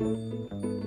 Música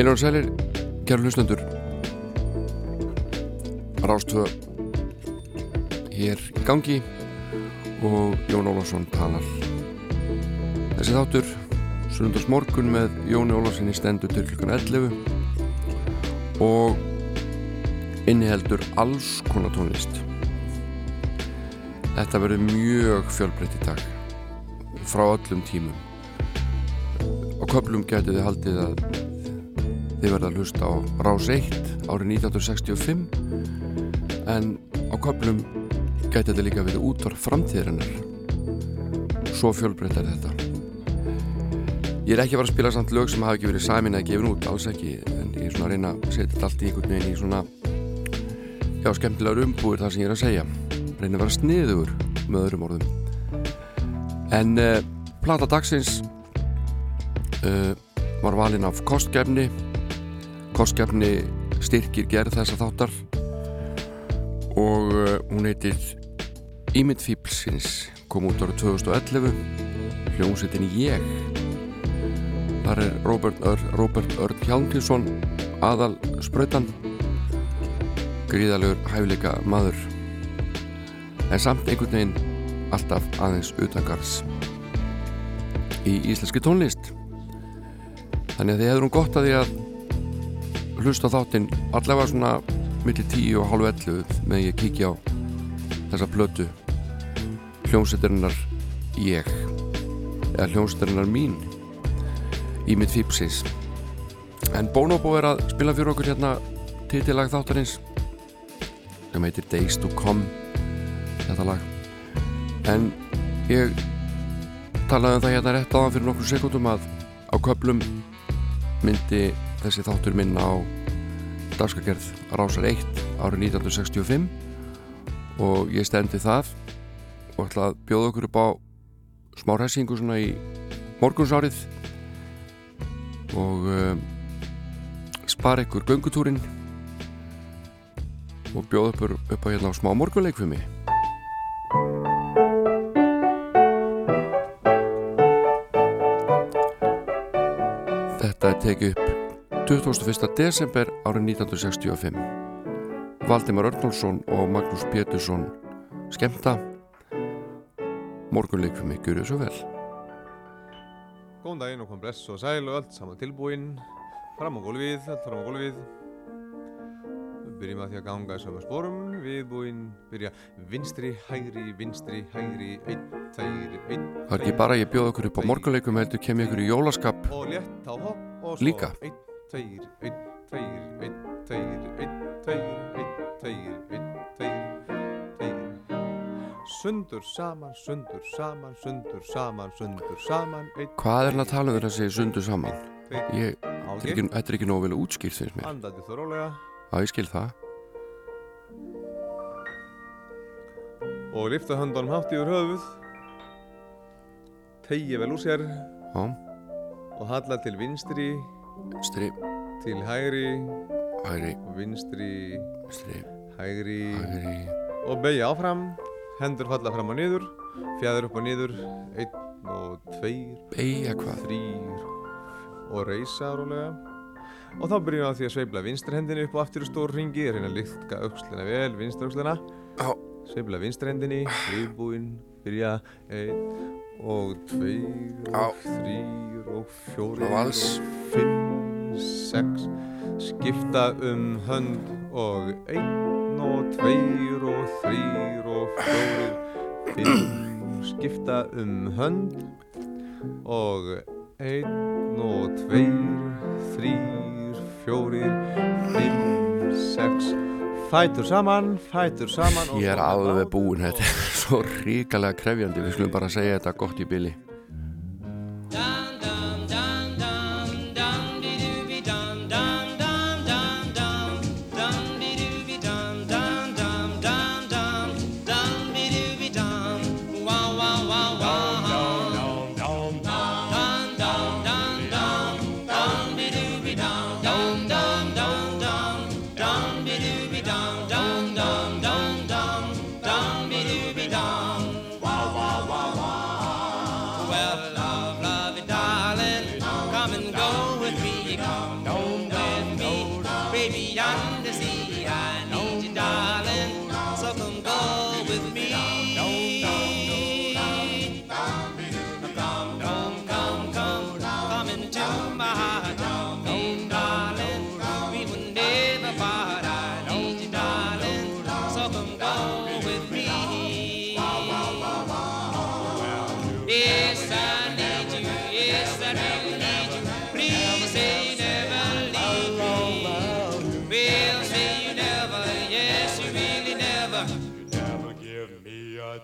Heilar og sælir, kæru hlustendur. Rástöð hér í gangi og Jón Ólafsson talar. Þessi þáttur Sunnundars morgun með Jóni Ólafssoni stendur til klukkan 11 og inniheldur alls konar tónlist. Þetta verður mjög fjölbreytt í dag frá öllum tímum. Á köplum getur þið haldið að Þið verða að hlusta á Rás 1 árið 1965 en á köplum gæti þetta líka verið útvar framtíðarinnar. Svo fjölbreytt er þetta. Ég er ekki að fara að spila samt lög sem hafa ekki verið samin eða gefin út, alls ekki, en ég er svona að reyna að setja þetta allt í einhvern veginn í svona já, skemmtilegar umbúir það sem ég er að segja. Reyna að vera sniður með öðrum orðum. En uh, plata dagsins uh, var valin af kostgefni kostgefni styrkir gerð þessa þáttar og uh, hún heitir Ímynd Fíblsins kom út ára 2011 hljómsettin Ég. Þar er Robert, Ör, Robert Örn Hjálmtinsson aðal spröytan gríðalegur hæfleika maður en samt einhvern veginn alltaf aðeins utangars í íslenski tónlist. Þannig að þið hefur hún gott að því að hlusta þáttinn allavega svona millir tíu og hálfu ellu með ég kíkja á þessa blötu hljómsættirinnar ég eða hljómsættirinnar mín í mitt fípsis. En Bonobo er að spila fyrir okkur hérna titilag þáttarins sem heitir Days to Come þetta lag. En ég talaði um það hérna rétt áðan fyrir nokkur sekundum að á köplum myndi þessi þáttur minna á dagskagerð Rásar 1 árið 1965 og ég stendi það og ætla að bjóða okkur upp á smá hressingu svona í morgunsárið og uh, spara ykkur göngutúrin og bjóða okkur upp á hérna á smá morgunleikfumi Þetta er tekið upp 21. desember árið 1965 Valdimar Örnálsson og Magnús Pétursson skemta morgunleikfum ykkur svo vel. Góðan daginn og kom bless og sæl og allt saman tilbúinn fram á gólfið, allt fram á gólfið. Byrjum að því að ganga í sama spórum við búinn byrja vinstri, hægri, vinstri, hægri einn, tægri, einn Það er ekki bara ég bjóð okkur upp á morgunleikum heldur kem ég ykkur í jólaskap. Og létt á hopp og svo Líka. einn, tveir, einn, tveir, einn, tveir, einn, tveir, einn, tveir, einn, tveir, tveir. Sundur saman, sundur saman, sundur saman, sundur saman einn, Hvað er hann að tala um þegar að segja sundu saman? Ég, þetta er ekki, nógu vel útskýrt finnst mér. Andandi þórólega Já, ég skil það. Og lifta höndunum hátt yfir höfuð. Tegi vel úr sér. Já, og halla til vinstri. Stri, til hægri hægri, og vinstri, stri, hægri. Hægri. Og beigja áfram. Hendur falla fram og niður. Fjæður upp og niður. Einn og tveir, Beigja hvað? þrýr og reysa rólega. Og þá byrjum við á því að sveifla vinstri hendinni upp og aftur í stór ringi reyna að lykka aukslina vel, vinstri aukslina Já. sveifla vinstri hendinni. Viðbúinn, byrja. Einn og tveir. Og þrýr og fjórir. Og og fimm, sex skipta um hönd og einn og tveir og þrýr og fjórir, fimm skipta um hönd og einn og tveir, þrýr, fjórir, fimm, sex, fætur saman, fætur saman. Ég er alveg búinn, þetta er svo ríkalega krefjandi, við skulum bara segja þetta gott í byli.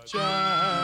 child.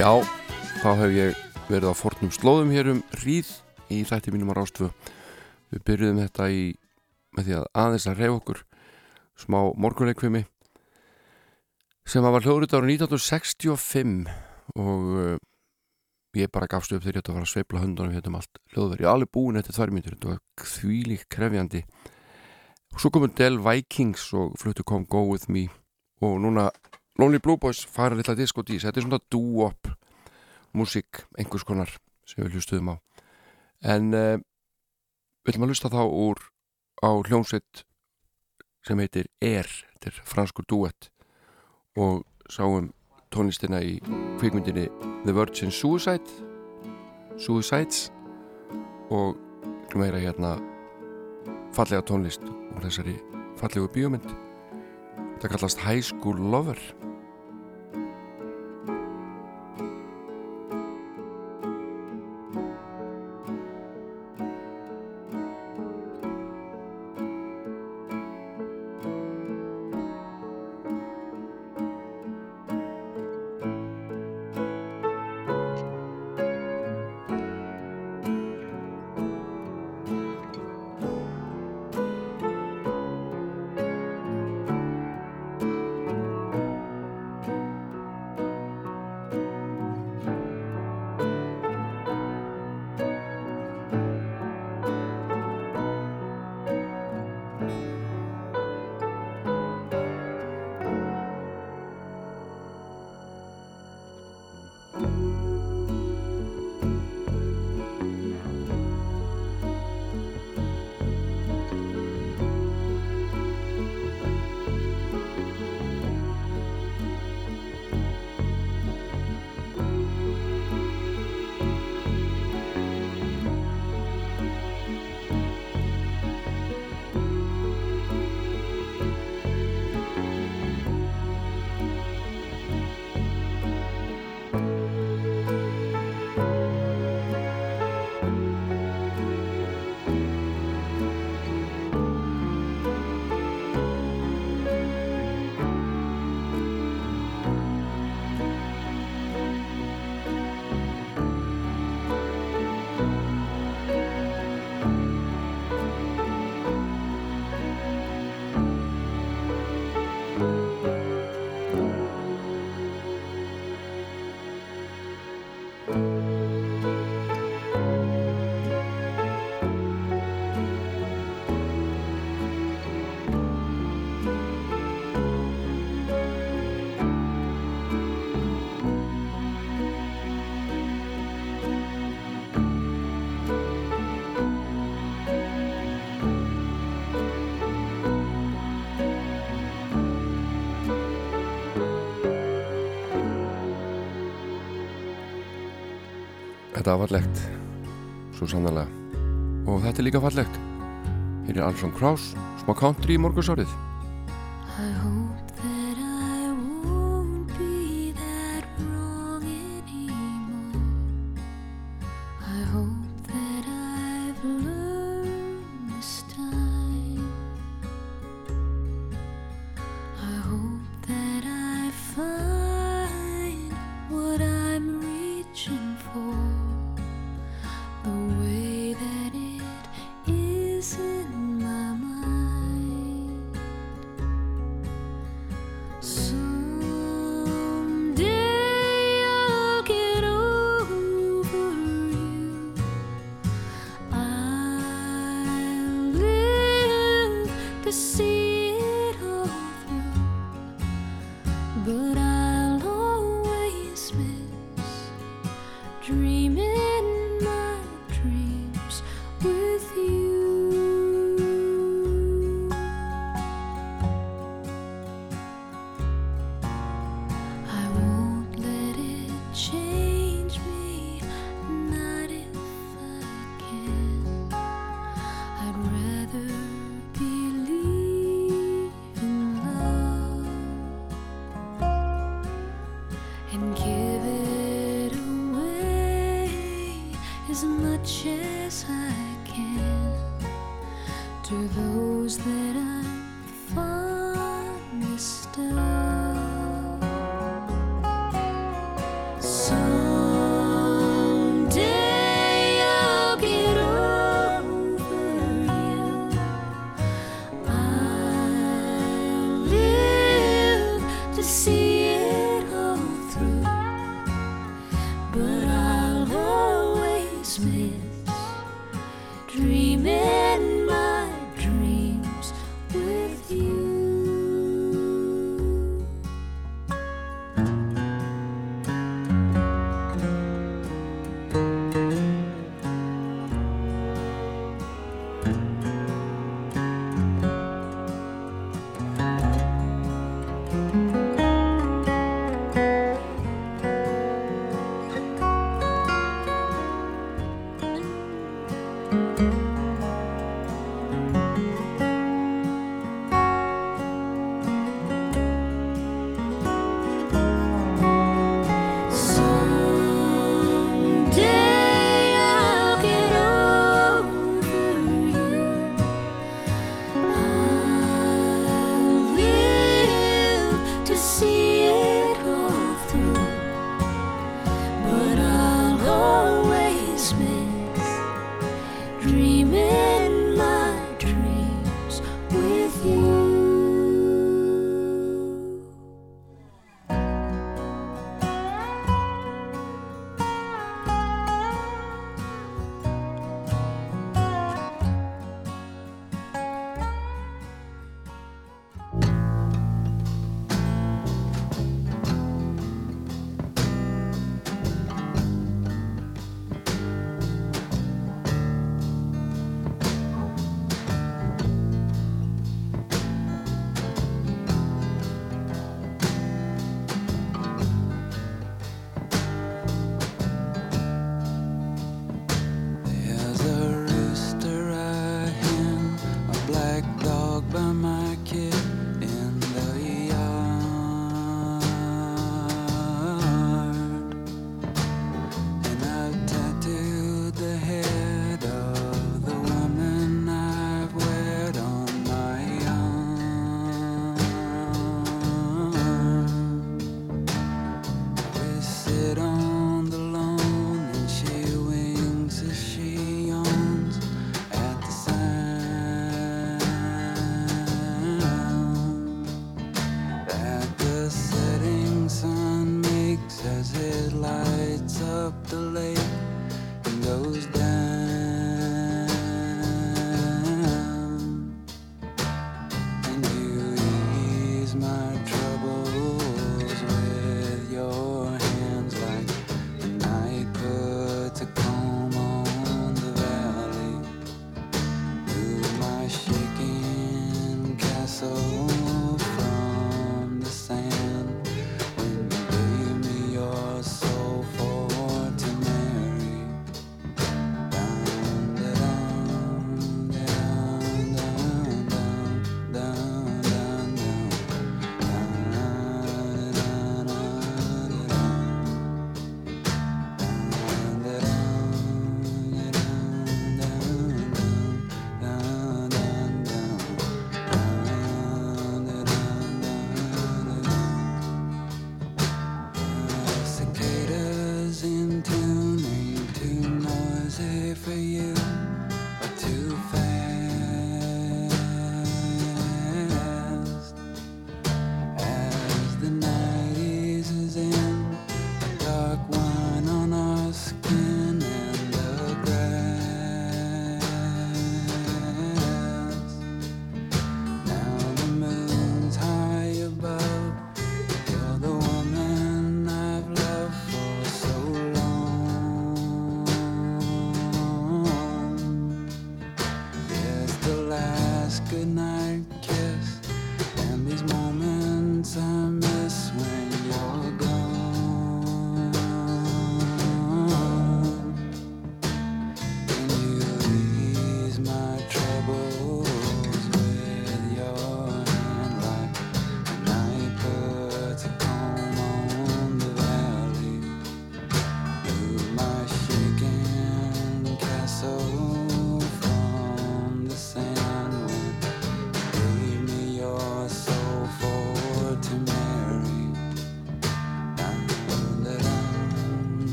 Já, þá hef ég verið á fornum slóðum hér um hríð í þætti mínum á Rástvö. Við byrjuðum þetta í, með því að aðeins að reyða okkur smá morgunleikvimi sem var hljóðrut ára 1965 og uh, ég bara gafst upp þegar ég ætti að fara að sveipla höndunum hérna um allt hljóðverð. Ég er alveg búin eftir tvær mínutur, þetta var þvílík krefjandi. Svo komur Del Vikings og fluttu kom Go With Me og núna Lonely Blue Boys fara litla diskotís, þetta er svona doo-wop músík, einhvers konar sem við hlustuðum á. En uh, við ætlum að hlusta þá úr á hljómsveit sem heitir Air. Þetta er franskur duett og sáum tónlistina í kvikmyndinni The Virgin Suicide Suicides. Og meira hérna fallega tónlist úr þessari fallegu bíómynd. Þetta kallast High School Lover Þetta fallegt, svo sannlega. Og þetta er líka fallegt. Hér er Alson Krauss, smá country í morgunsárið.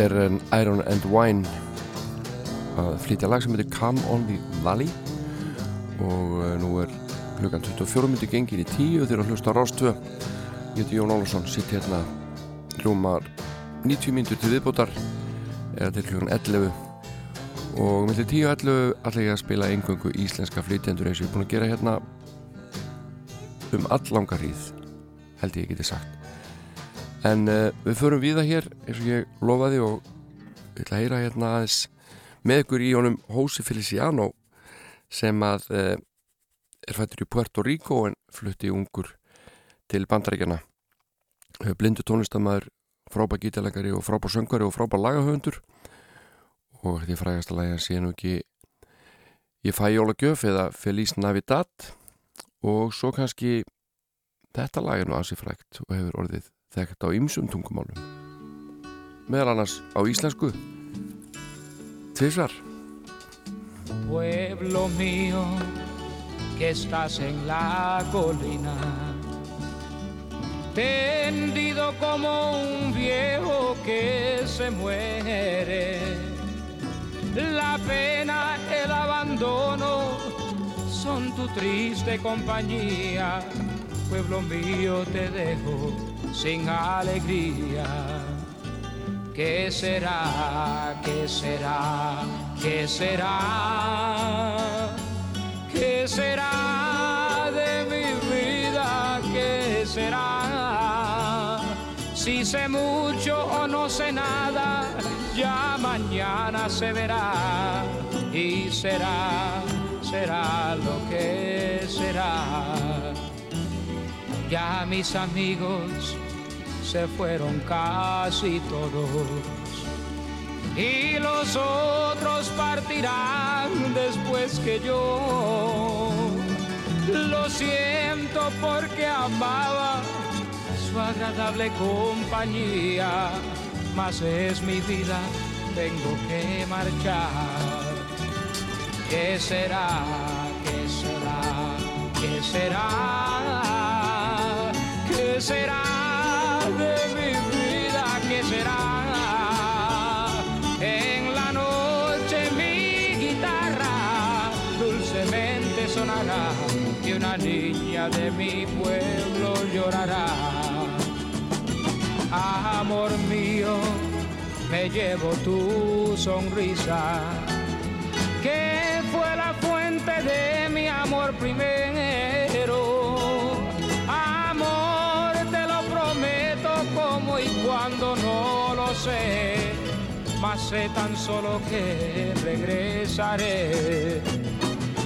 Þetta er Iron and Wine að flytja lag sem heitir Come on the Valley. Og eh, nú er klukkan 24 minnir gengin í 10 þegar að hlusta Rástvö ég heiti Jón Ólafsson, sitt hérna hljómar 90 minnir til viðbótar eða til klukkan 11 og millir 10 og 11 ætla ég að spila engöngu íslenska flytjendur eins og ég er búin að gera hérna um allangar hríð held ég ekki til sagt. En uh, við förum við það hér eins og ég lofaði og við ætla að heyra hérna aðeins með ykkur í honum Jose Feliciano sem að uh, er fættur í Puerto Rico en flutti ungur til bandaríkjana blindu tónlistamæður frábær gítalengari og frábær söngari og frábær lagahöfundur. Og því frægast að læga sé nú ekki ég fæ Jóla Gjöf eða Feliz Navidad. Og svo kannski þetta lag er nú ansið frægt og hefur orðið þekkt á ymsum tungumálum meðal annars á íslensku tvísvar Pueblo mío que estás en la colina, tendido como un viejo que se muere. La pena, el abandono son tu triste compañía. Pueblo mío, te dejo sin alegría. ¿Qué será? ¿Qué será? ¿Qué será? ¿Qué será de mi vida? ¿Qué será? Si sé mucho o no sé nada, ya mañana se verá y será, será lo que será. Ya mis amigos se fueron casi todos y los otros partirán después que yo. Lo siento porque amaba su agradable compañía, mas es mi vida, tengo que marchar. ¿Qué será? ¿Qué será? ¿Qué será? ¿Qué será de mi pueblo llorará. Amor mío, me llevo tu sonrisa, que fue la fuente de mi amor primero. Amor, te lo prometo como y cuando no lo sé mas sé tan solo que regresaré.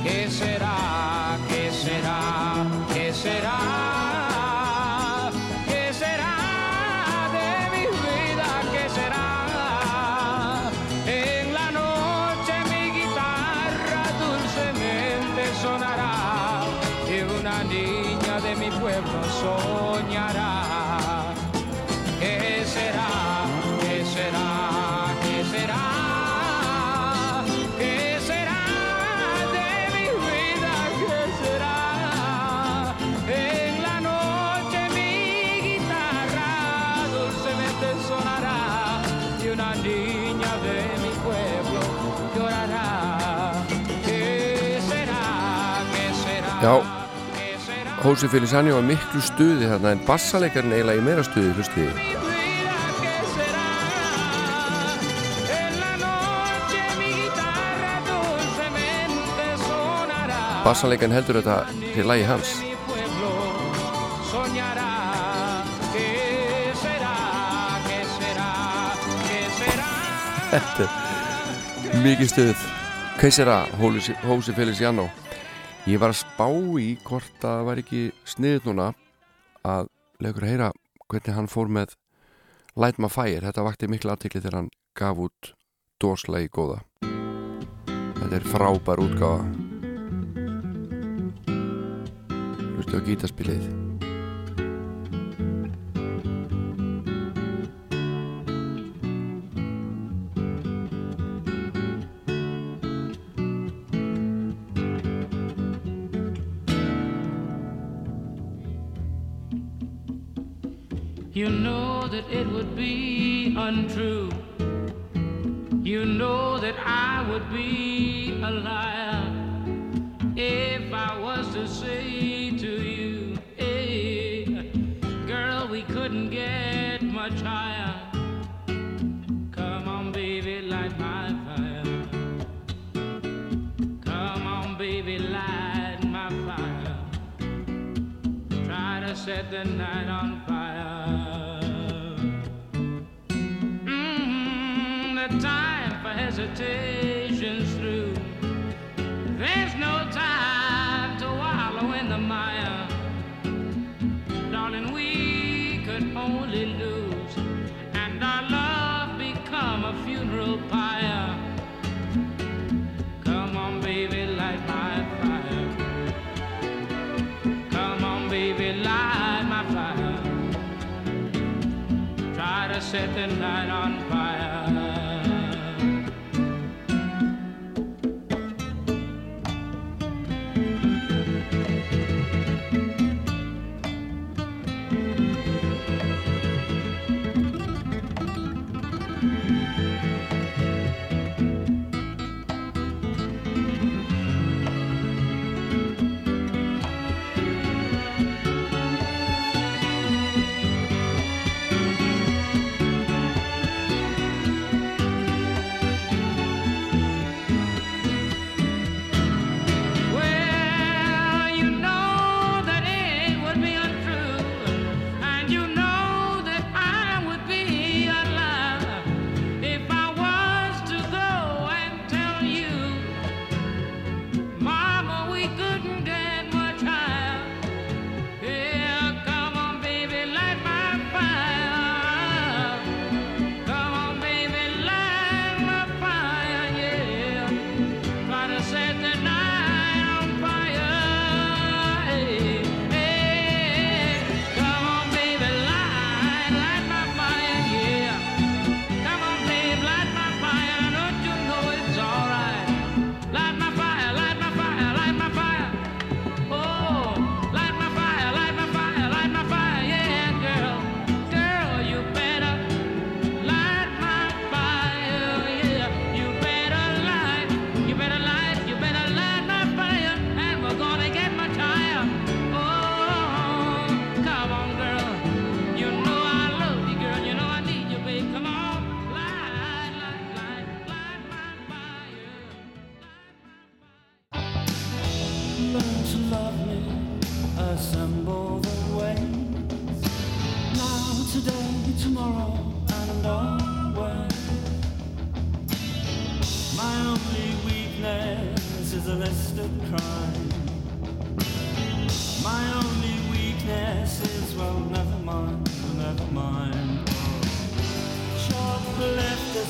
¿Qué será? ¿Qué será? ¿Qué será? Já. Hósi Felisani var miklu stuði þarna en bassalekarinn eiginlega í meira stuði hlustiði. Bassalekarinn heldur þetta til lagi hans. ¿Qué será? Mikið stuð. Keisera, Hósi Feliciano. Ég var að spá í hvort það var ekki sniðut núna að leikur að heyra hvernig hann fór með Light My Fire. Þetta vakti miklu aðtikli þegar hann gaf út dóslagi góða. Þetta er frábær útgáfa. Hlustu á gítaspilið. You know that it would be untrue. You know that I would be a liar if I was to say to you, hey, girl, we couldn't get much higher. Come on, baby, light my fire. Come on, baby, light my fire. Try to set the night on fire. empty.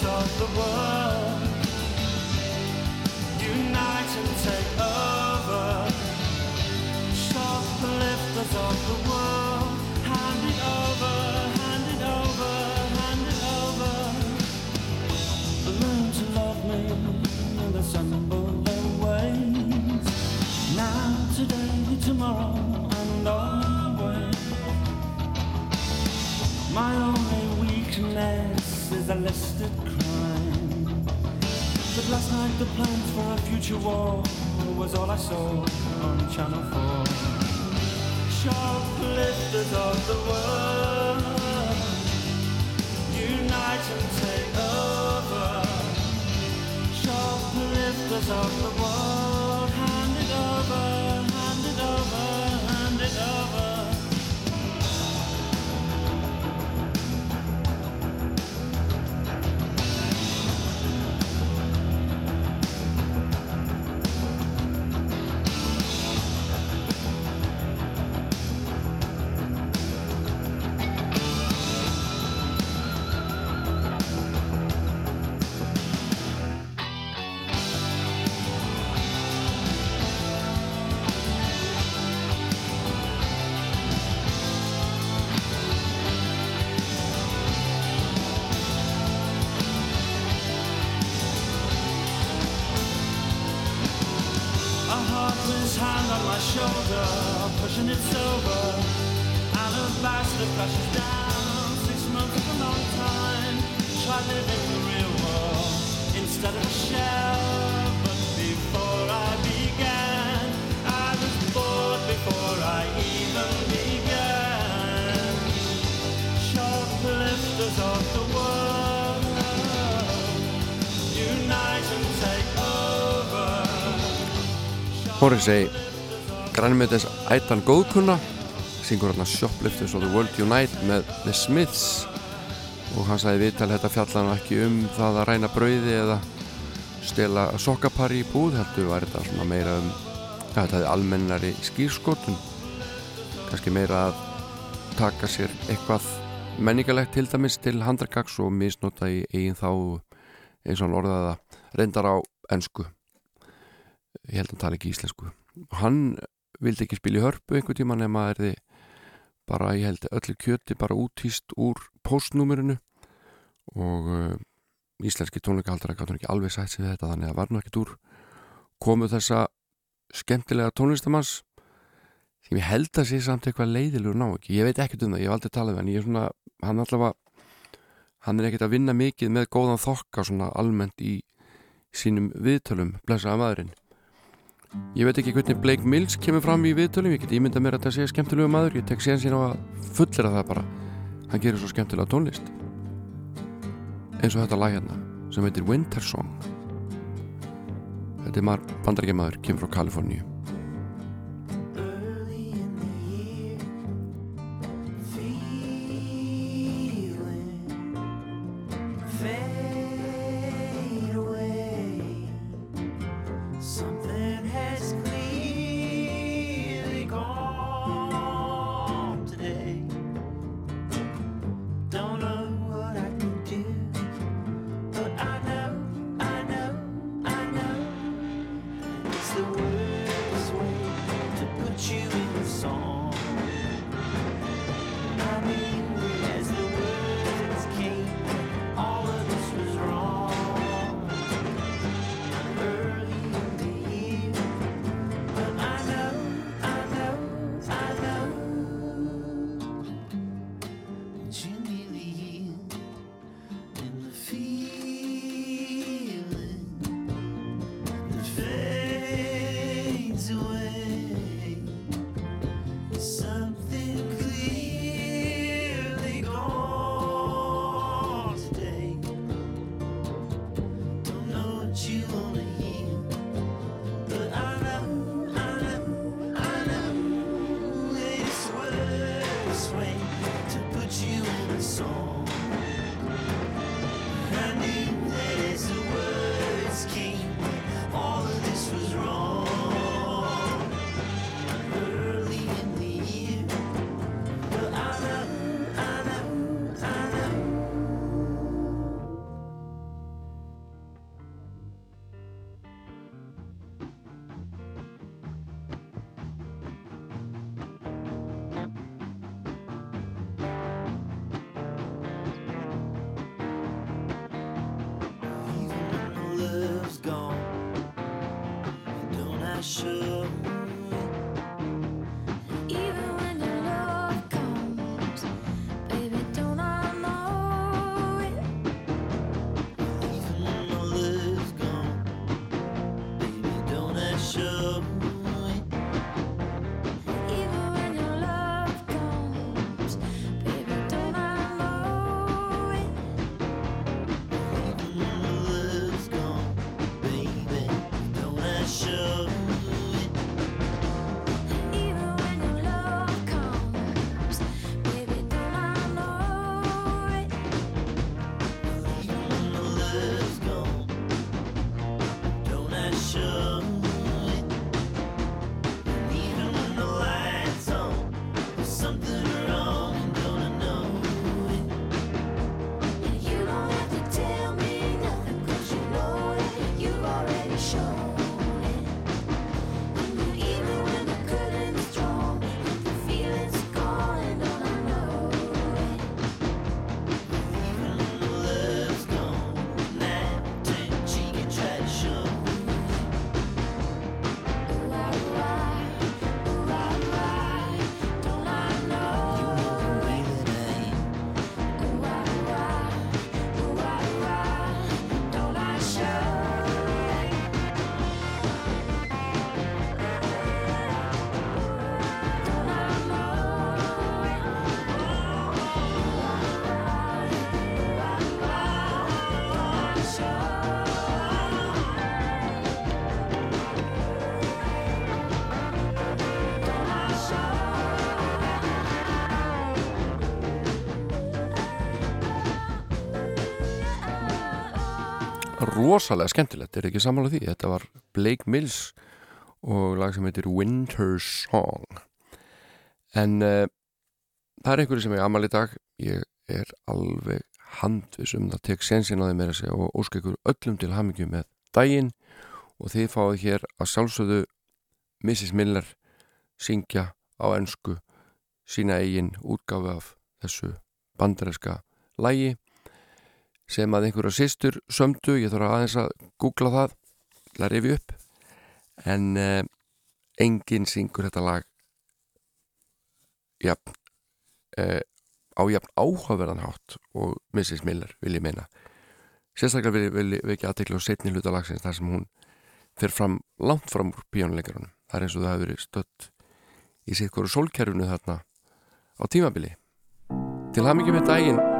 Of the world, unite and take over. Shoplifters of the world, hand it over, hand it over, hand it over. Learn to love me and assemble their ways. Now, today, tomorrow, and always. My only weakness is a listed. But last night the plans for a future war was all I saw on Channel 4. Shoplifters of the world, unite and take over. Shoplifters of the world, Morrissey grænmetis ættan góðkunna syngur hérna Shoplifters of the World Unite með The Smiths. Og hann sagði viðtal þetta fjallan ekki um það að ræna brauði eða stela sokkapari í búð heldur var þetta svona meira um ja, þetta hefði almennari skýrskotun kannski meira að taka sér eitthvað menningalegt til dæmis til handragags og misnota í eigin þá eins og hann orðaði það reyndar á ennsku ég held að hann tala ekki íslensku. Og hann vildi ekki spila í hörpu einhvern tíma nema er þið bara, ég held öllu kjöti bara útýst úr postnúmerinu og uh, íslenski tónleikahaldara hann ekki alveg sætt við þetta þannig að var nú ekkert úr komu þessa skemmtilega tónlistamanns sem ég held að sé samt eitthvað leiðilegur ná ekki, ég veit ekkert um það, ég hef aldrei talað hann. Ég er svona, hann allavega hann er ekkert að vinna mikið með góðan þokka svona almennt í sínum viðtölum, blessaða maðurinn Ég veit ekki hvernig Blake Mills kemur fram í viðtölum, ég get ímynda mér að það sé skemmtilegu maður, ég tek síðan sín á að fullera það bara, hann gerir svo skemmtilega tónlist. Eins og þetta lag hérna sem heitir Winter Song. Þetta er maður bandarækjamaður, kemur frá Kaliforníu rosalega skemmtilegt, er ekki samála því? Þetta var Blake Mills og lag sem heitir Winter Song. En uh, það er einhverju sem ég amal í dag. Ég er alveg handvisum það tek sensin á því meira sig og ósk ykkur öllum til hamingju með daginn. Og þið fáið hér að sjálfsögðu Mrs. Miller syngja á ennsku sína eigin útgáfi af þessu bandaræska lægi sem að einhverja sýstur sömdu, ég þarf aðeins að googla það, til að rifja upp. En uh, enginn syngur þetta lag jafn uh, á jafn áhugaverðan hátt og Mrs. Miller vil ég meina. Sérstaklega vil, vil, vil ekki aðtekla á setni hluta lagsins þar sem hún fer fram langt fram úr píjónuleikarunum það er eins og það hefur verið stött í sitt hverju sólkerfunu þarna á tímabili. Til haf mikið með daginn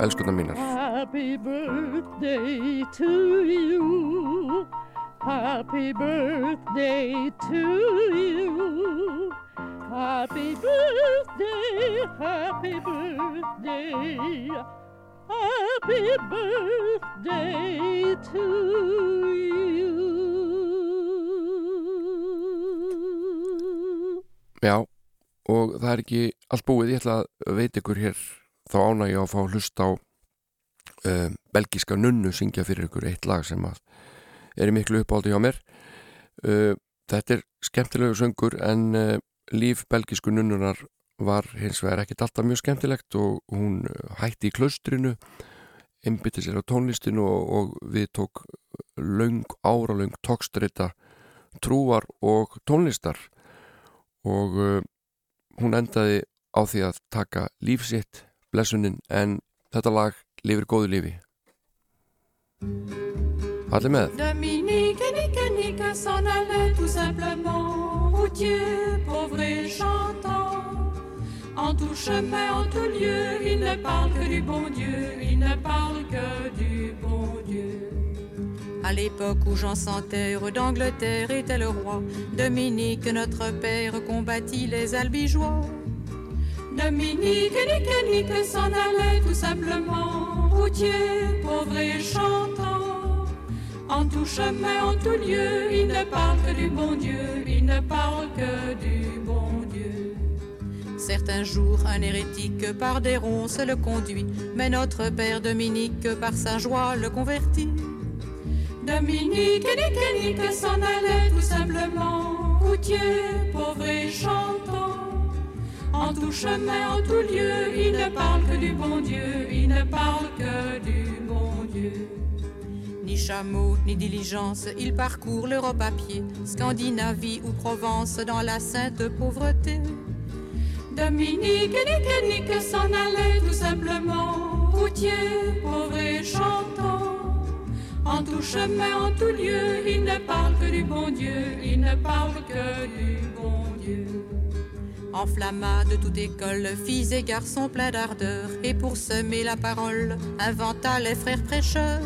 elskuna mínar Happy birthday to you. Happy birthday to you. Happy birthday, happy birthday. Happy birthday to you. Já, og það er ekki allt búið, ég ætla að veit ykkur hér þá ána ég að fá að hlusta á uh, belgiska nunnu syngja fyrir ykkur eitt lag sem að er miklu uppáldi hjá mér. Uh, þetta er skemmtilegu söngur en uh, líf belgisku nunnunar var hins vegar ekkit alltaf mjög skemmtilegt og hún hætti í klaustrinu einbytti sér á tónlistinu og, og við tók laung, áralaung tókstrita trúar og tónlistar. Og hún endaði á því að taka lífsitt blessunin en þetta lag lifir góðu lífi. Allir með? Dominique, nique, nique, s'en allait tout simplement. Routier, pauvre et chantant En tout chemin, en tout lieu Il ne parle que du bon Dieu. Il ne parle que du bon Dieu. À l'époque où Jean sans terre d'Angleterre était le roi, Dominique, notre père, combattit les albigeois. Dominique, nique, nique, s'en allait tout simplement. Routier, pauvre et chantant. En tout chemin, en tout lieu Il ne parle que du bon Dieu. Il ne parle que du bon Dieu. Certains jours, un hérétique par des ronces le conduit, mais notre père Dominique par sa joie le convertit. Dominique, nique, nique, s'en allait tout simplement. Routier, pauvre et chantant En tout chemin, en tout lieu Il ne parle que du bon Dieu Il ne parle que du bon Dieu. Ni chameau, ni diligence, il parcourt l'Europe à pied, Scandinavie ou Provence dans la sainte pauvreté. Dominique, nique, nique, s'en allait tout simplement. Routier, pauvre et chantant. En tout chemin, en tout lieu Il ne parle que du bon Dieu Il ne parle que du bon Dieu Enflamma de toute école, filles et garçons pleins d'ardeur, et pour semer la parole, inventa les frères prêcheurs.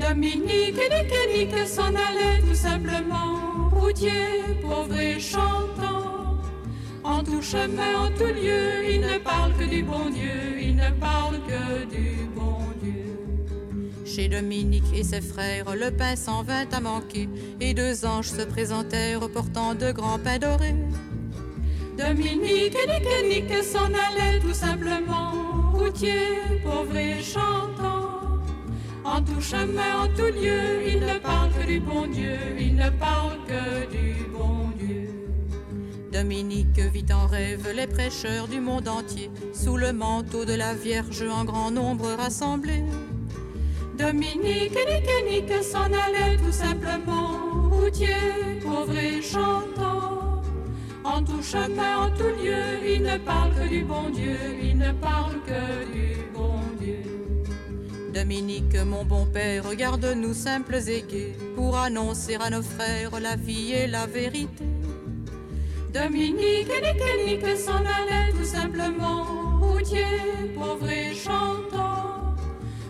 Dominique, nique, nique, s'en allait tout simplement. Routier, pauvre et chantant. En tout chemin, en tout lieu Il ne parle que du bon Dieu. Il ne parle que du bon Dieu. Chez Dominique et ses frères, le pain s'en vint à manquer, et deux anges se présentèrent portant de grands pains dorés. Dominique, nique, nique, s'en allait tout simplement. Routier, pauvre et chantant. En tout chemin, en tout lieu Il ne parle que du bon Dieu Il ne parle que du bon Dieu. Dominique vit en rêve les prêcheurs du monde entier, sous le manteau de la Vierge en grand nombre rassemblés. Dominique, nique, nique, s'en allait tout simplement. Routier, pauvre et chantant En tout chemin, en tout lieu Il ne parle que du bon Dieu Il ne parle que du bon Dieu. Dominique, mon bon père, regarde-nous simples et gais, pour annoncer à nos frères la vie et la vérité. Dominique, nique, nique, s'en allait tout simplement Routier, pauvre et chantant.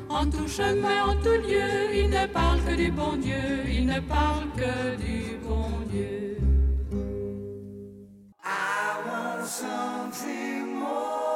En tout chemin, en tout lieu Il ne parle que du bon Dieu Il ne parle que du bon Dieu I want something more.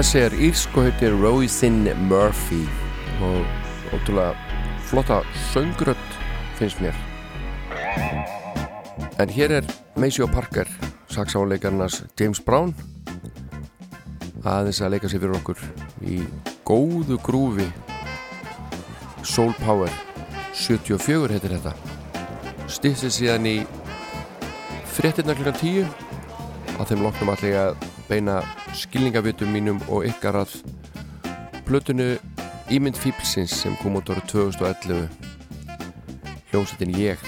Þessi er írsk og heitir Roisin Murphy og ótrúlega flotta söngrött finnst mér. En hér er Maceo Parker, saksáleikarnas James Brown aðeins að leika sér fyrir okkur í góðu grúfi. Soul Power 74 heitir þetta. Stýttið síðan í fréttinnar klukkan 10 að þeim loknum allir að beina skilningavitum mínum og ykkar að plötunu Ímynd Fíblsins sem kom út ára 2011 hljómsettin Ég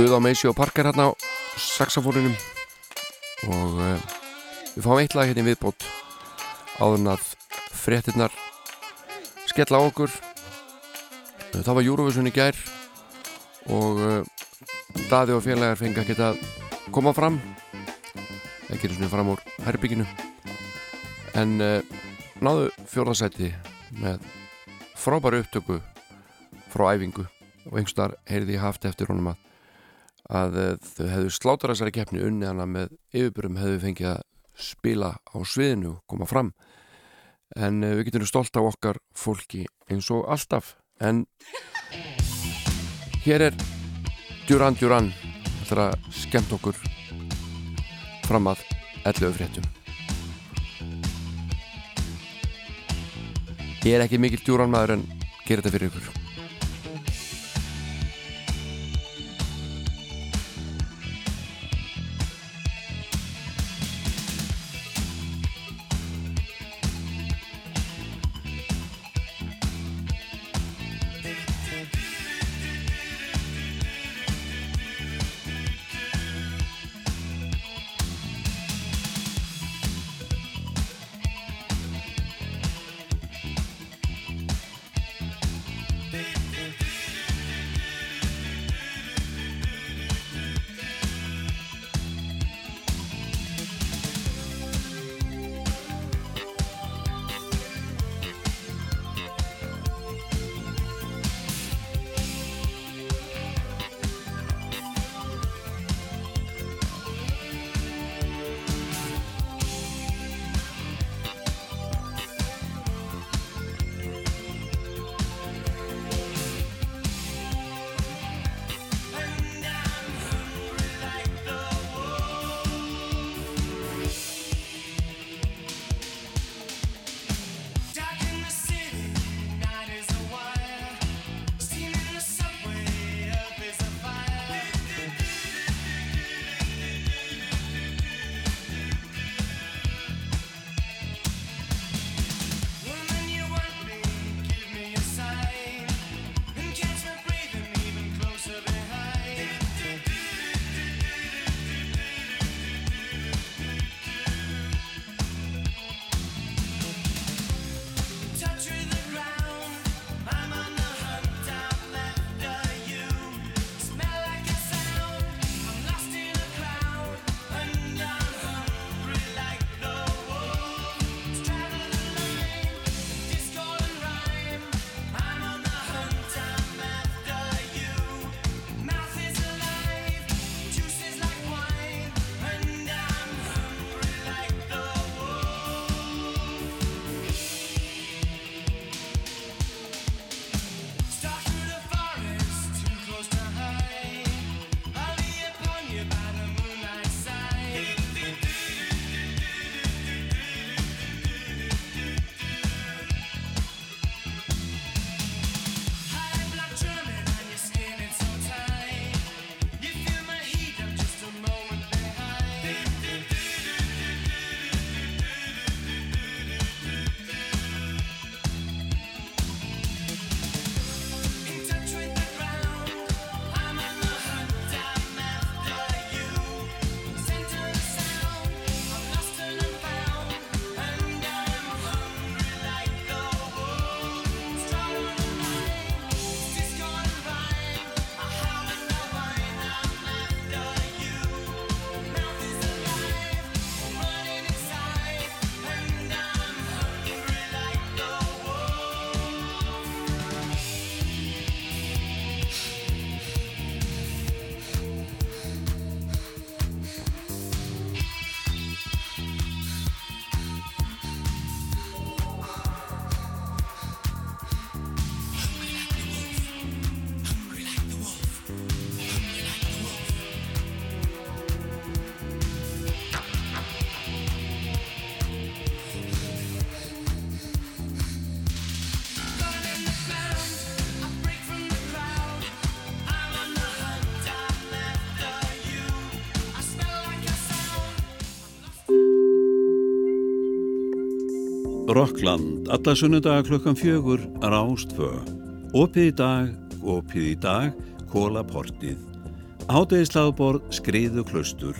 stuð á Maceo Parker hérna á saxofóninum. Og uh, við fáum eitt lag hérna í viðbót. Áður en að fréttinnar skella á okkur. Eh, það var Eurovision í gær. Og uh, Daði og félagar fengi að geta koma fram. Ekki einu svona fram úr herbygginu en uh, náðu fjórðarsæti með frábæru upptöku frá æfingu. Og einhverstaðar heyrði ég haft eftir honum að að eh, þau hefðu slátur þessari keppni unni hana með yfirbyrjum hefðu fengið að spila á sviðinu og koma fram. En uh, við getum stolt á okkar fólki eins og alltaf. En hér er Duran Duran Það er að skemmt okkur fram að 11 fréttum. Ég er ekki mikill Duran maður en gerir þetta fyrir ykkur Rockland, alla sunnudaga klukkan fjögur, rástfö. Opið í dag, opið í dag, kólaportið. Hátegislaðborð, skriðu klustur.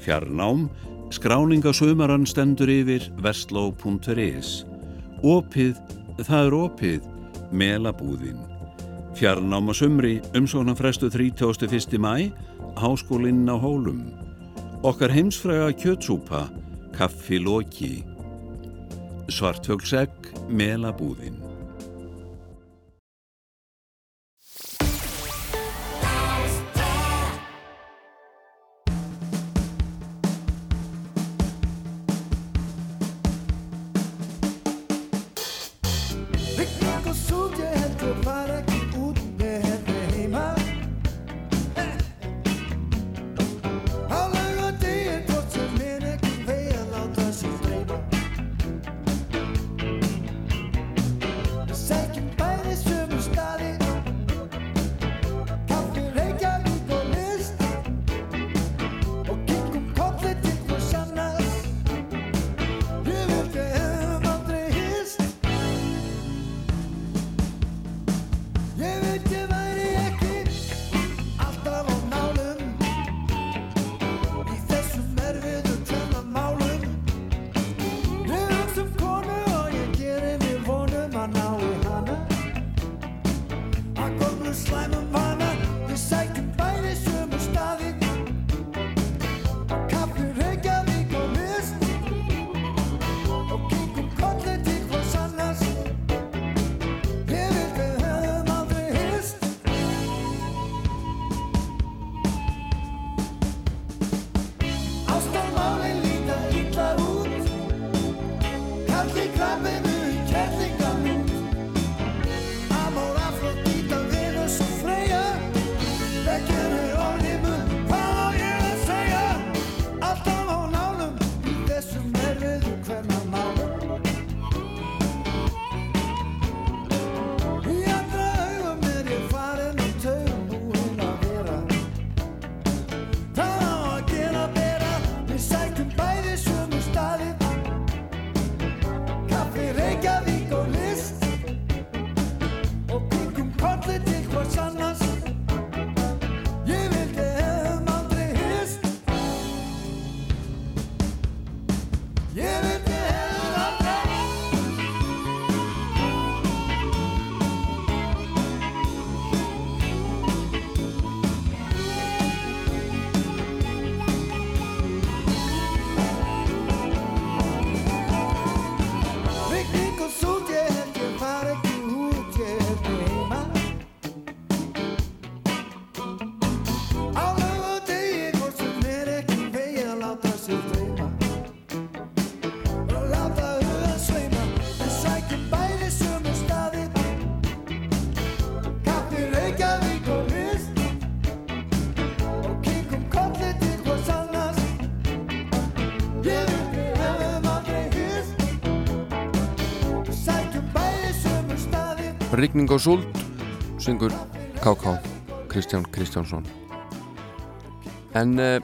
Fjarnám, skráningasömaran stendur yfir vestló.is. Opið, það er opið, melabúðin. Fjarnám á sumri, umsóknar frestu 31. mæ, háskólinn á hólum. Okkar heimsfræga kjötsúpa, kaffi loki. Svartfjöglsegg, melabúðin. Rigning og súld syngur KK Kristján Kristjánsson. En uh,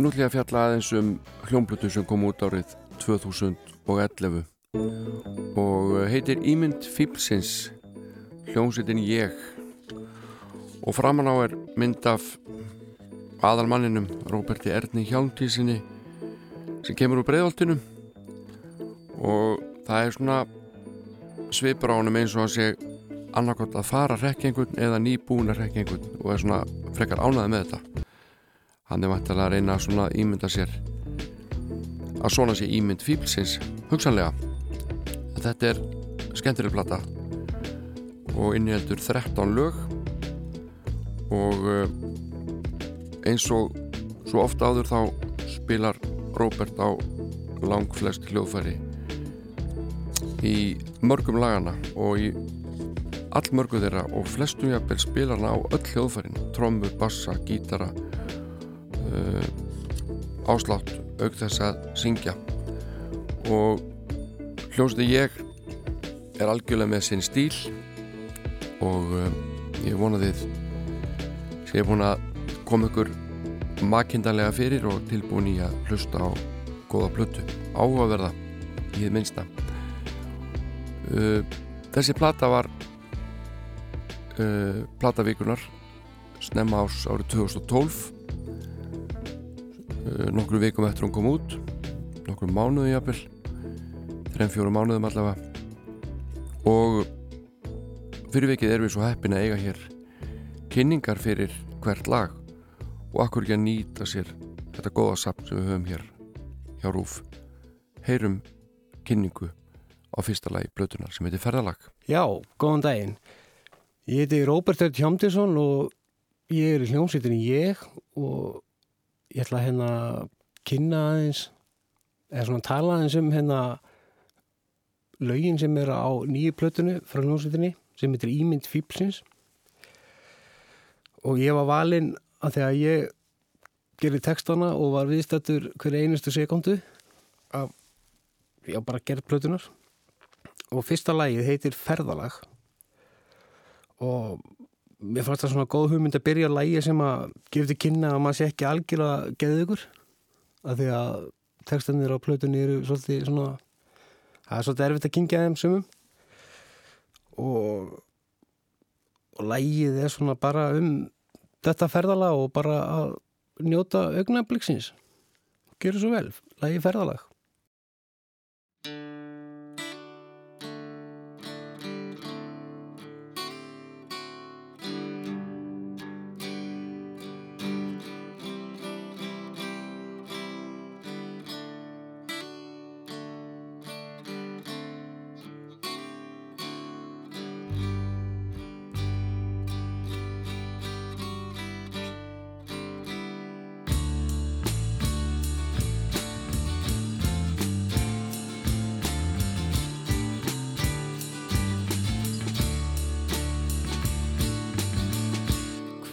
nú ætlum ég að fjalla aðeins um hljómblutu sem kom út árið 2011 og eh, heitir Ímynd Fíblsins hljómsveitin Ég. Og framan á er mynd af aðalmanninum Róberti Erni Hjálmtísinni sem kemur úr breiðoltinu og það er svona svipur á honum eins og að sé annarkot að fara að einhvern eða nýbúin að rekja einhvern og er svona frekar ánaði með þetta. Hann er vantilega að reyna að svona ímynda sér að svona sé ímynd fíblsins hugsanlega. Þetta er skemmtileg plata og inniheldur 13 lög og eh, eins og svo ofta áður þá spilar Robert á langflest hljóðfæri í mörgum lagana og í allmörgu þeirra og flestum jafnvel spilar hann á öll hljóðfærin. Trommur, bassa, gítara uh, áslátt auk þess að syngja. Og hljóðstu ég er algjörlega með sinn stíl og uh, ég vona þið sé búin að koma ykkur makindarlega fyrir og tilbúin í að hlusta á góða plötu. Áhugaverða í þið minnsta uh, þessi plata var uh, platavíkunar snemma ás árið 2012 uh, nokkru vikum eftir hún kom út nokkru mánuðu jafnvel þreim fjóru mánuðum allavega. Og fyrir vikið erum við svo heppin að eiga hér kynningar fyrir hvert lag. Og akkur ekki að nýta sér þetta góða sapn sem við höfum hér hjá Rúf? Heyrum kynningu á fyrsta lagi blötunar sem heitir Ferðalag. Já, góðan daginn. Ég heiti Róbert Ört Hjámdísson og ég er í hljómsveitinni ég og ég ætla að hérna kynna aðeins eða svona tala aðeins um hérna lögin sem er á nýju plötunu frá hljómsveitinni sem heitir Ímynd Fípsins og ég var valinn að þegar ég gerði textana og var viðstættur hverja einustu sekundu að ég bara að gera plötunar og fyrsta lagið heitir Ferðalag. Og mér fannst það svona góð hugmynd að byrja að lægi sem að gefa til kynna að maður sé ekki algjörlega geðið ykkur af því að textanir á plötunni eru svolítið svona það er svolítið erfitt að kynkja þeim sumum. Og og lægið er svona bara um þetta ferðalag og bara að njóta augnabliksins. Gjörðu svo vel, lægið ferðalag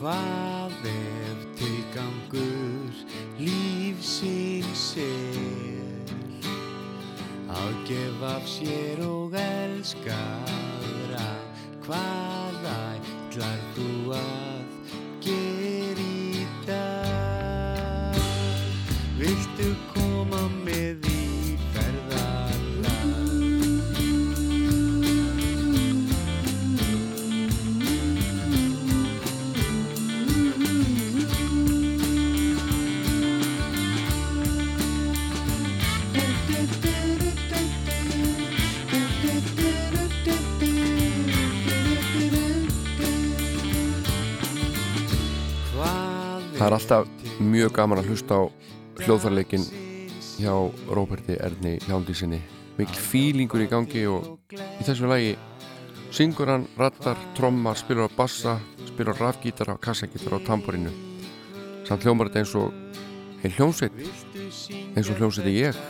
Hvað ef tilgangur lífsins er að gefa af sér og elska aðra Hvað alltaf mjög gaman að hlusta á hljóðfarleikin hjá Róberti Erni Hjándísinni mikil fílingur í gangi og í þessu lagi syngur hann, rattar, trommar, spilur á bassa spilur á rafgítara, kassagítara og tamborinu samt hljómar þetta eins og heil hljómsveit eins og hljómsveiti ég.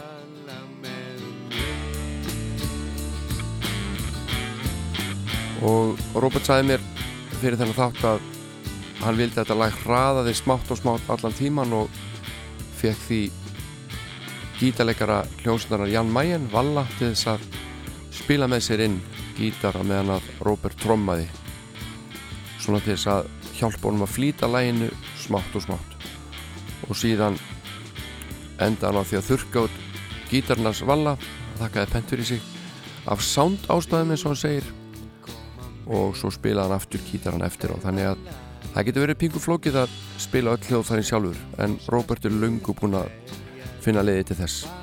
Og Róbert sagði mér fyrir þennan þátt að hann vildi þetta lag hraðaði smátt og smátt allan tíman og fekk því gítarleikara hljómsnarar Jan Mayen Valla til þess að spila með sér inn gítara meðan að Robert trommaði. Svona til þess að hjálpa honum að flýta læginu smátt og smátt. Og síðan enda hann á því að þurka út gítarnars Valla þakkaði pentur í sig af sound ástæðum eins og hann segir. Og svo spilaði hann aftur gítaran eftir og þannig að það getur verið pingu flókið að spila öll hljóðfærin sjálfur en Robert er lungu búinn að finna leiði til þess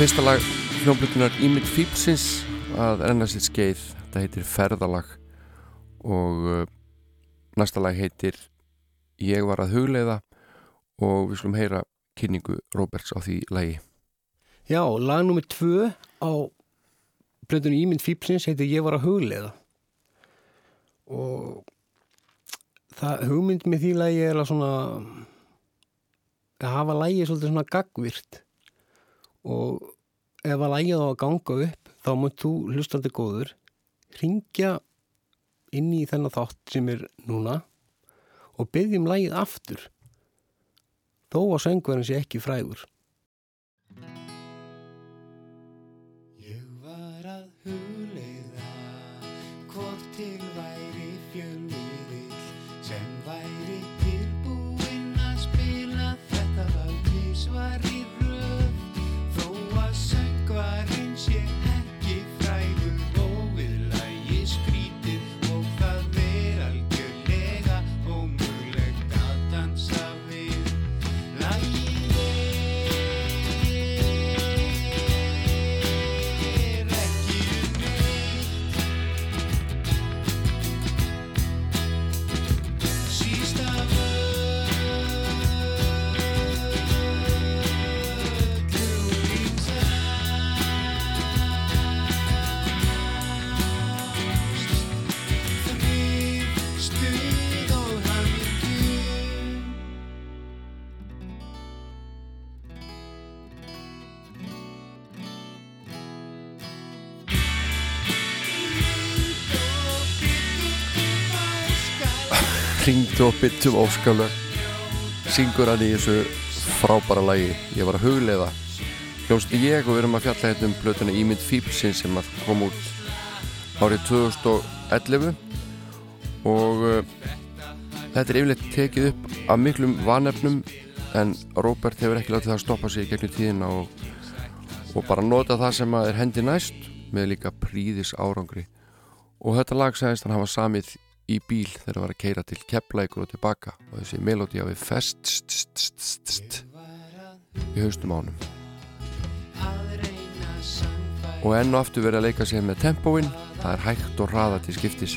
fyrsta lag hljómblutunar Ímynd Fípsins að renna sitt skeið. Þetta heitir Ferðalag og uh, næsta lag heitir Ég var að hugleiða og við skulum heyra kynningu Roberts á því lagi. Já, lag nummið tvö á plötun Ímynd Fípsins heitir Ég var að hugleiða. Og það hugmynd með því lagi er að svona að hafa lagi svolítið svona gagvirt og ef að lagið á að ganga upp þá mútt þú hlustandi góður ringja inn í þennan þátt sem er núna og byggjum lagið aftur þó að söngverðin sé ekki frægur Og byttum óskalög. Syngur hann í þessu frábæra lagi. Ég var að hugleiða. Hljómsið ég og við erum að fjalla hérna um blötuna Ímynd Fípsin sem kom út árið 2011 og uh, þetta er yfirleitt tekið upp af miklum vanefnum en Róbert hefur ekki látið það að stoppa sig gegnum tíðina og, og bara nota það sem er hendi næst með líka príðis árangri og þetta lag sagðist hann hafa samið í bíl þegar það var að keira til Keflækur og tilbaka. Og þessi melódi hafi fest st, st, st, st, í haustum ánum og enn og aftur verið að leika sér með tempóin. Það er hægt og hraða til skiptis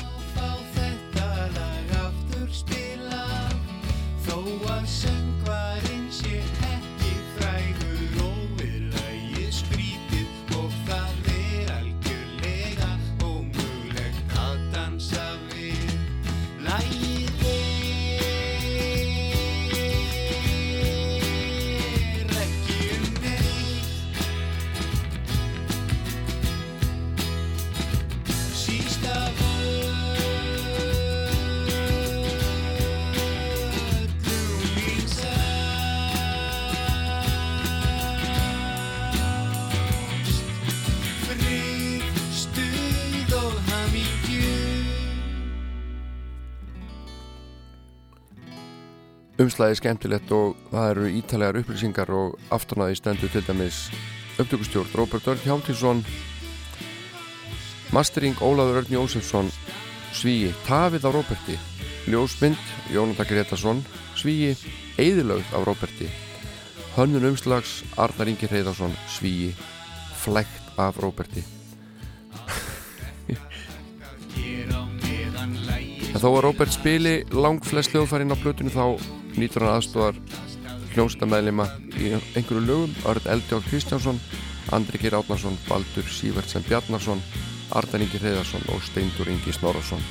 umslæði skemmtilegt og það eru ítalegar upplýsingar og afturnaði stendur til dæmis upptökustjórn Róbert Örn Hjáltinsson Mastering Ólafur Örn Jósefsson Svíi Tafið á Róberti Ljósmynd Jónata Gretarsson Svíi Eðilögð af Róberti Hönnun umslags Arnar Ingi Reyðarsson Svíi Flækt af Róberti. En þó að Róbert spili langflest hljóðfærin á plötunni þá nýtur hann aðstofar hljómsdameðlima í einhverju lögum Örn Eldják Kristjánsson, Andri Geir Átnarsson, Baldur Sívertsen Bjarnarsson, Ardan Ingi Reyðarsson og Steindur Ingi Snorarsson.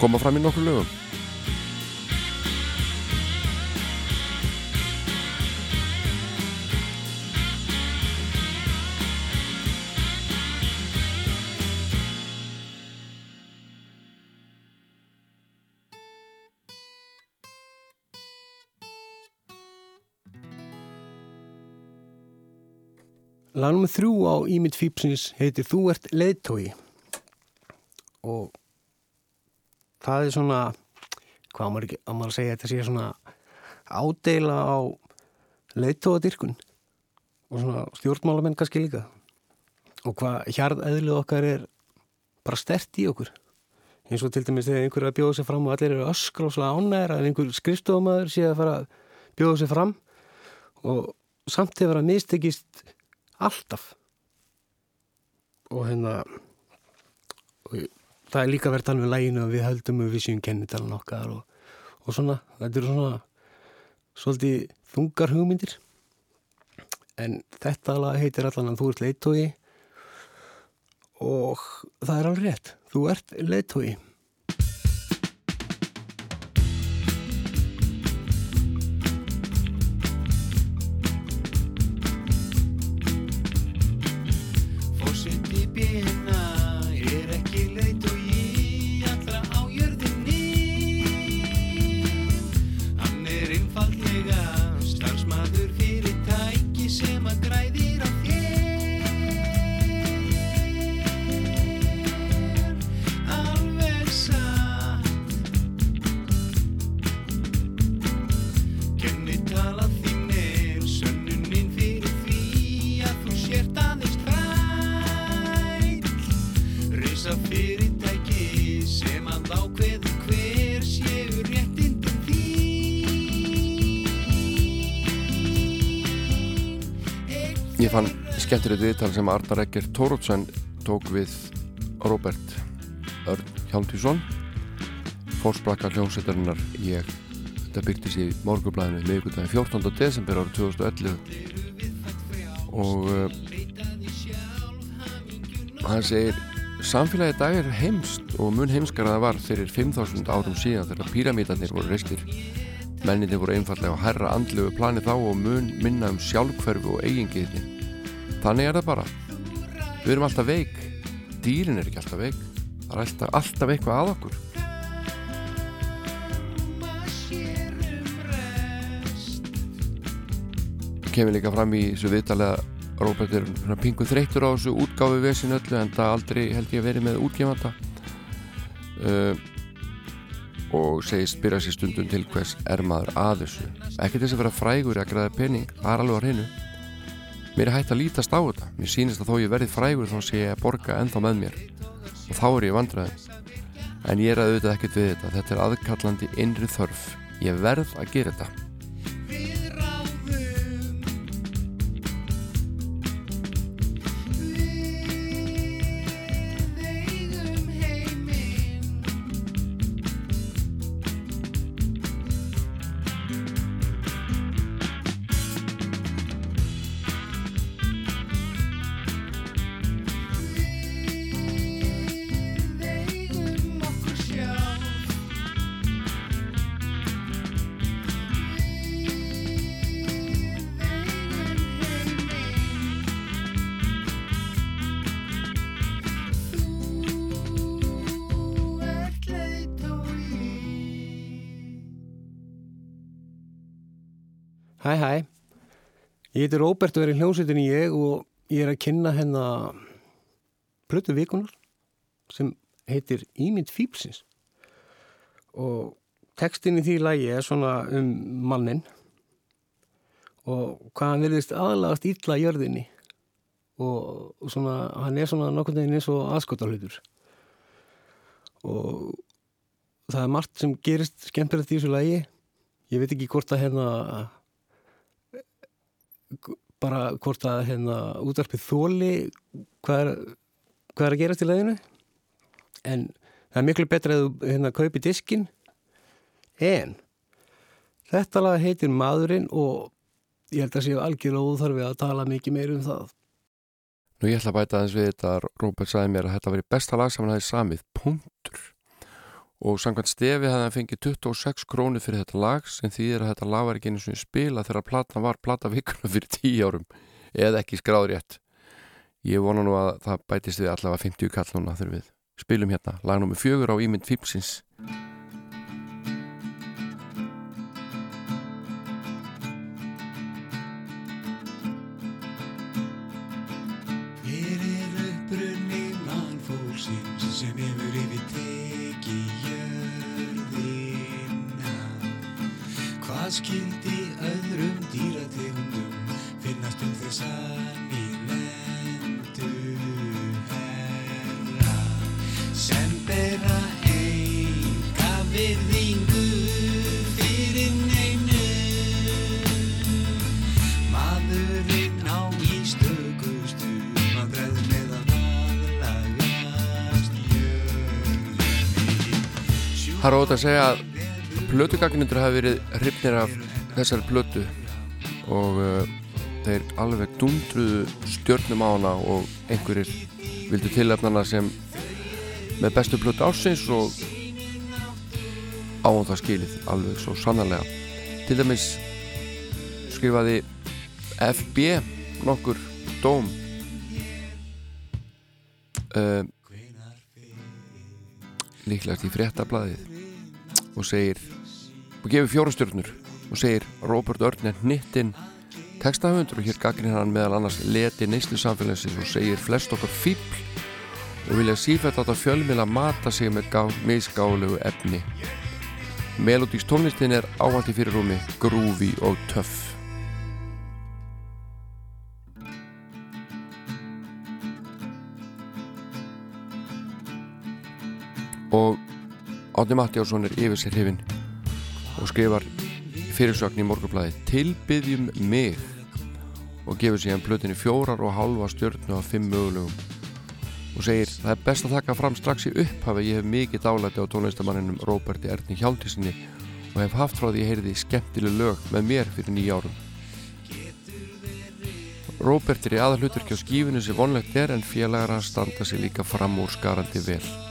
Koma fram í nokkru lögum. Lagnum þrjú á Ímynd Fípsins heitir Þú ert leiðtói og það er svona hvað maður, ekki, á maður að segja þetta sé svona ádeila á leiðtóadirkun og svona stjórnmálamenn kannski líka. Og hvað hjarðeðlið okkar er bara stert í okkur. Eins og til dæmis þegar einhver er að bjóða sig fram og allir eru öskráslega ánæður að einhver skrifstofamæður sé að fara að bjóða sig fram og samt hefur að mistekist alltaf. Og hérna og það er líka tala við læginu að við höldum við vissjum kennitalan okkar og, og svona, þetta eru svona svolítið þungar hugmyndir. En þetta lag heitir allan að þú ert leittói og það er alveg rétt. Þú ert leiðtói viðtal sem Arnar Egger Tórótsson tók við Robert Örn Hjálmtísson fórsprakka hljómsveitarinnar ég. Þetta byrti sér í morgublæðinu miðvikudaginn 14. desember árið 2011 og uh, hann segir samfélagi dag er heimst og mun heimskar að það var fyrir 5.000 árum síðan þegar píramítarnir voru reistir. Menninni voru einfallega á herra andlegu plani þá og mun minna um sjálfhverfi og eigingiðni þannig er það bara. Við erum alltaf veik. Dýrin er ekki alltaf veik. Það er alltaf, alltaf eitthvað að okkur. Kemur líka fram í þessu viðtalega Róbert er pingu þreyttur á þessu útgáfi vesin öllu en það aldrei held ég að verið með útgefanda. Uh, og segist byrja sér stundum til hvers er maður að þessu. Ekki þess að vera frægur að græða pening það er alveg á hreinu mér er hægt að lítast á þetta. Mér sýnist að þó ég verið frægur þá sé ég að borga ennþá með mér. Og þá er ég vandræðin en ég er að auðvitað ekkert við þetta. Þetta er aðkallandi innri þörf. Ég verð að gera þetta Ég heiti Róbert og er í hljómsveitinni ég og ég er að kynna hennar Plötu vikunar sem heitir Ímynd Fípsins og textin í því lagi er svona um mannin og hvað hann verðist aðlagast illa jörðinni og svona, hann er svona nokkurn veginn eins og aðskotarhlutur og það er margt sem gerist skemmtilegt í þessu lagi. Ég veit ekki hvort að hérna bara hvort að hérna útarpið þóli hvað er, hvað er að gerast í leiðinu en það er miklu betra að þú hérna kaupi diskin en þetta lag heitir Maðurinn og ég held að séu algjörlega óþarfi að tala mikið meir um það. Nú ég ætla að bæta aðeins við þetta Róbert sagði mér að þetta veri besta lag sem hann hefði samið, punktur og samkvæmt stefi hefði hann fengið 26 krónu fyrir þetta lag sem þýðir að þetta lag var ekki einu svona spila þegar platan var plata vikuna fyrir 10 árum eða ekki skráður rétt ég vona nú að það bætist við allavega 50 kall núna þegar við spilum hérna lag nr. 4 á Ímynd Fípsins Hvað skildi öðrum dýrategundum finnast um þess að nýlendu herra. Sem bera enga virðingu fyrir neinu. Maðurinn á ístökustu vandræðum með að aðlagast jörðinni. Ótaf að segja að plötugagnindur hafi verið hrifnir af þessari plötu og uh, þeir alveg dundruðu stjörnum á hana og einhverjir vildi tilefnana sem með bestu blötu ásins og áhund það skilið alveg svo sannarlega. Til dæmis skrifaði FB nokkur dóm uh, líklegast í fréttablaðið og segir og gefur fjórastjörnur og segir Robert Örn er hnittinn textahöndur og hér gaggrinn hann meðal annars leti neyslu samfélagsins og segir flest okkar fíbl og vilja sífætt að fjölmila mata sig með gá, misgálegu efni. Melodís tónlistin er áhaldi fyrir rúmi grúfi og töff. Og Átni Mattiásson er yfir sér hefinn og skrifar fyrirsögn í morgunblæði Tilbyðjum mig og gefur síðan plötinni fjórar og halva stjörnu af fimm mögulegum og segir það er best að taka fram strax í upphafi ég hef mikið dálæti á tónlistamanninum Róberti Erni Hjáltísinni og hef haft frá því ég heyrði skemmtileg lög með mér fyrir nýja árum. Róbert er í aðalhuturki á skífinu sem vonlegt er en félagar hans standa sig líka fram úr skarandi vel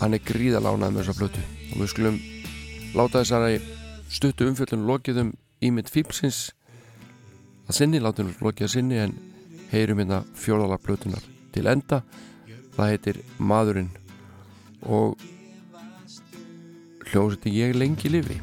hann er gríðalánað með þessa plötu. Og við skulum láta þessari stuttu umfjöldun lokiðum ímynd fílsins að sinni, látum við lokið að sinni en heyrum hérna fjólala plötunar til enda. Það heitir Maðurinn. Og hljóðseti ég lengi lifi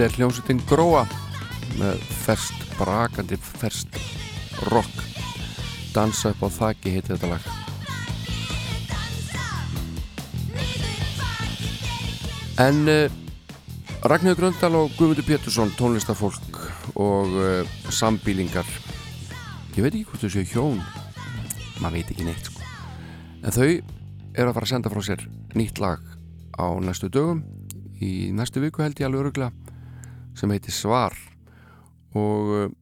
Þetta er hljómsveitin Gróa með ferst brakandi ferst rock. Dansa upp á þakki heitir þetta lag. En uh, Ragnhjóður Gröndal og Guðmundur Pétursson tónlistafólk og uh, sambílingar ég veit ekki hvort þau séu hjón. Maður veit ekki neitt sko. en þau eru að fara að senda frá sér nýtt lag á næstu dögum. Í næstu viku held ég alveg örugla sem heitir Svar. Og uh,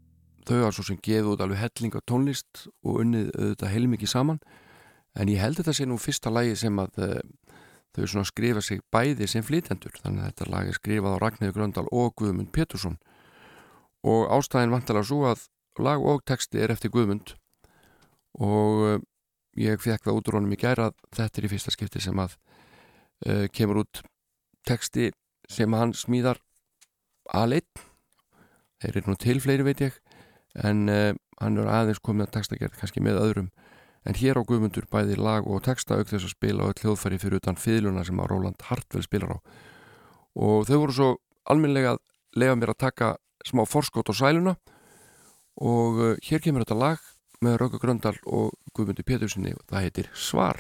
þau hafa svo sem gefið út alveg helling á tónlist og unnið auðvitað heilmikið saman. En ég held þetta sé nú fyrsta lagi sem að uh, þau svona skrifa sig bæði sem flytendur þannig að þetta lag er skrifað á Ragnhjóður Gröndal og Guðmund Pétursson. Og ástæðin vantilega svo að lag og texti er eftir Guðmund. Og uh, ég fekk það út úr honum í gæra þetta er í fyrsta skipti sem að uh, kemur út texti sem hann smíðar aðleitt þeir eru nú til fleiri veit ég en uh, hann er aðeins komið að textagerð kannski með öðrum. En hér á Guðmundur bæði lag og texta auk þess að spila og hljóðfæri fyrir utan fiðluna sem að Róland Hartvel spilar á. Og þau voru svo alminlega að lega mér að taka smá forskot á sæluna. Og uh, hér kemur þetta lag með Rauka Gröndal og Guðmundi Pétursinni það heitir Svar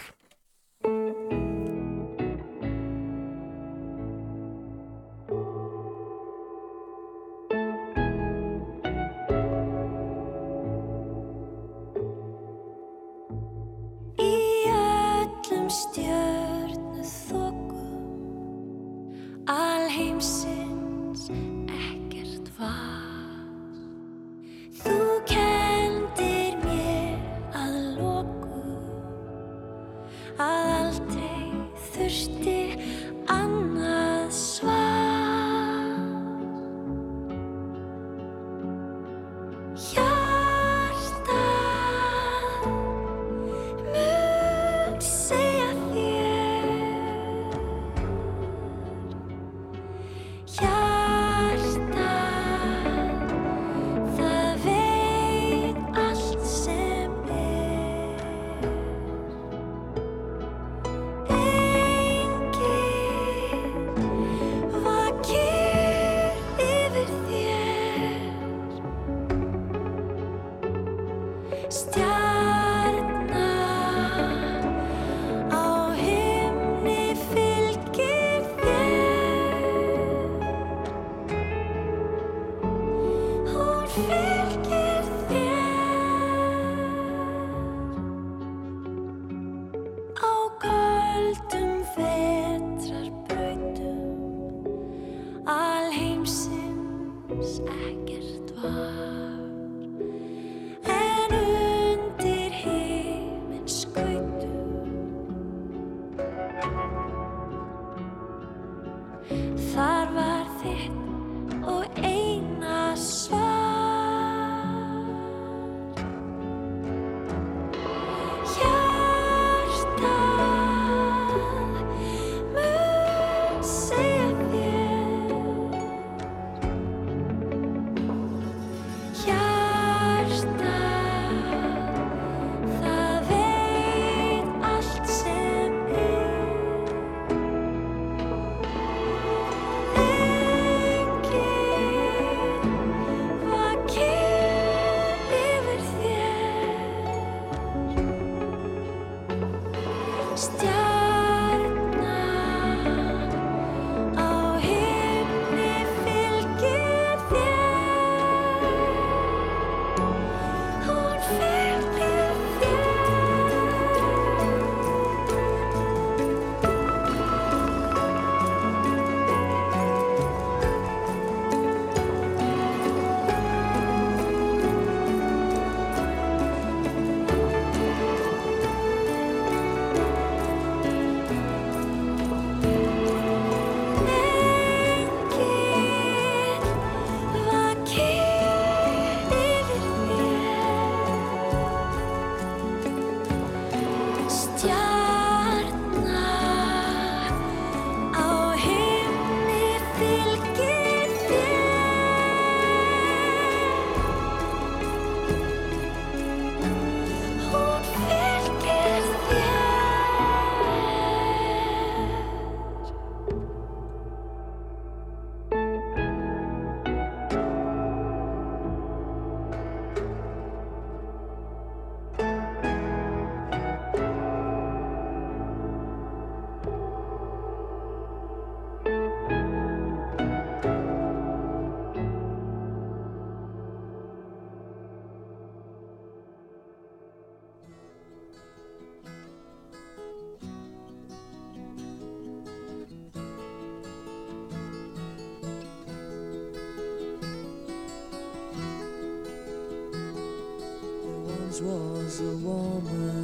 a woman.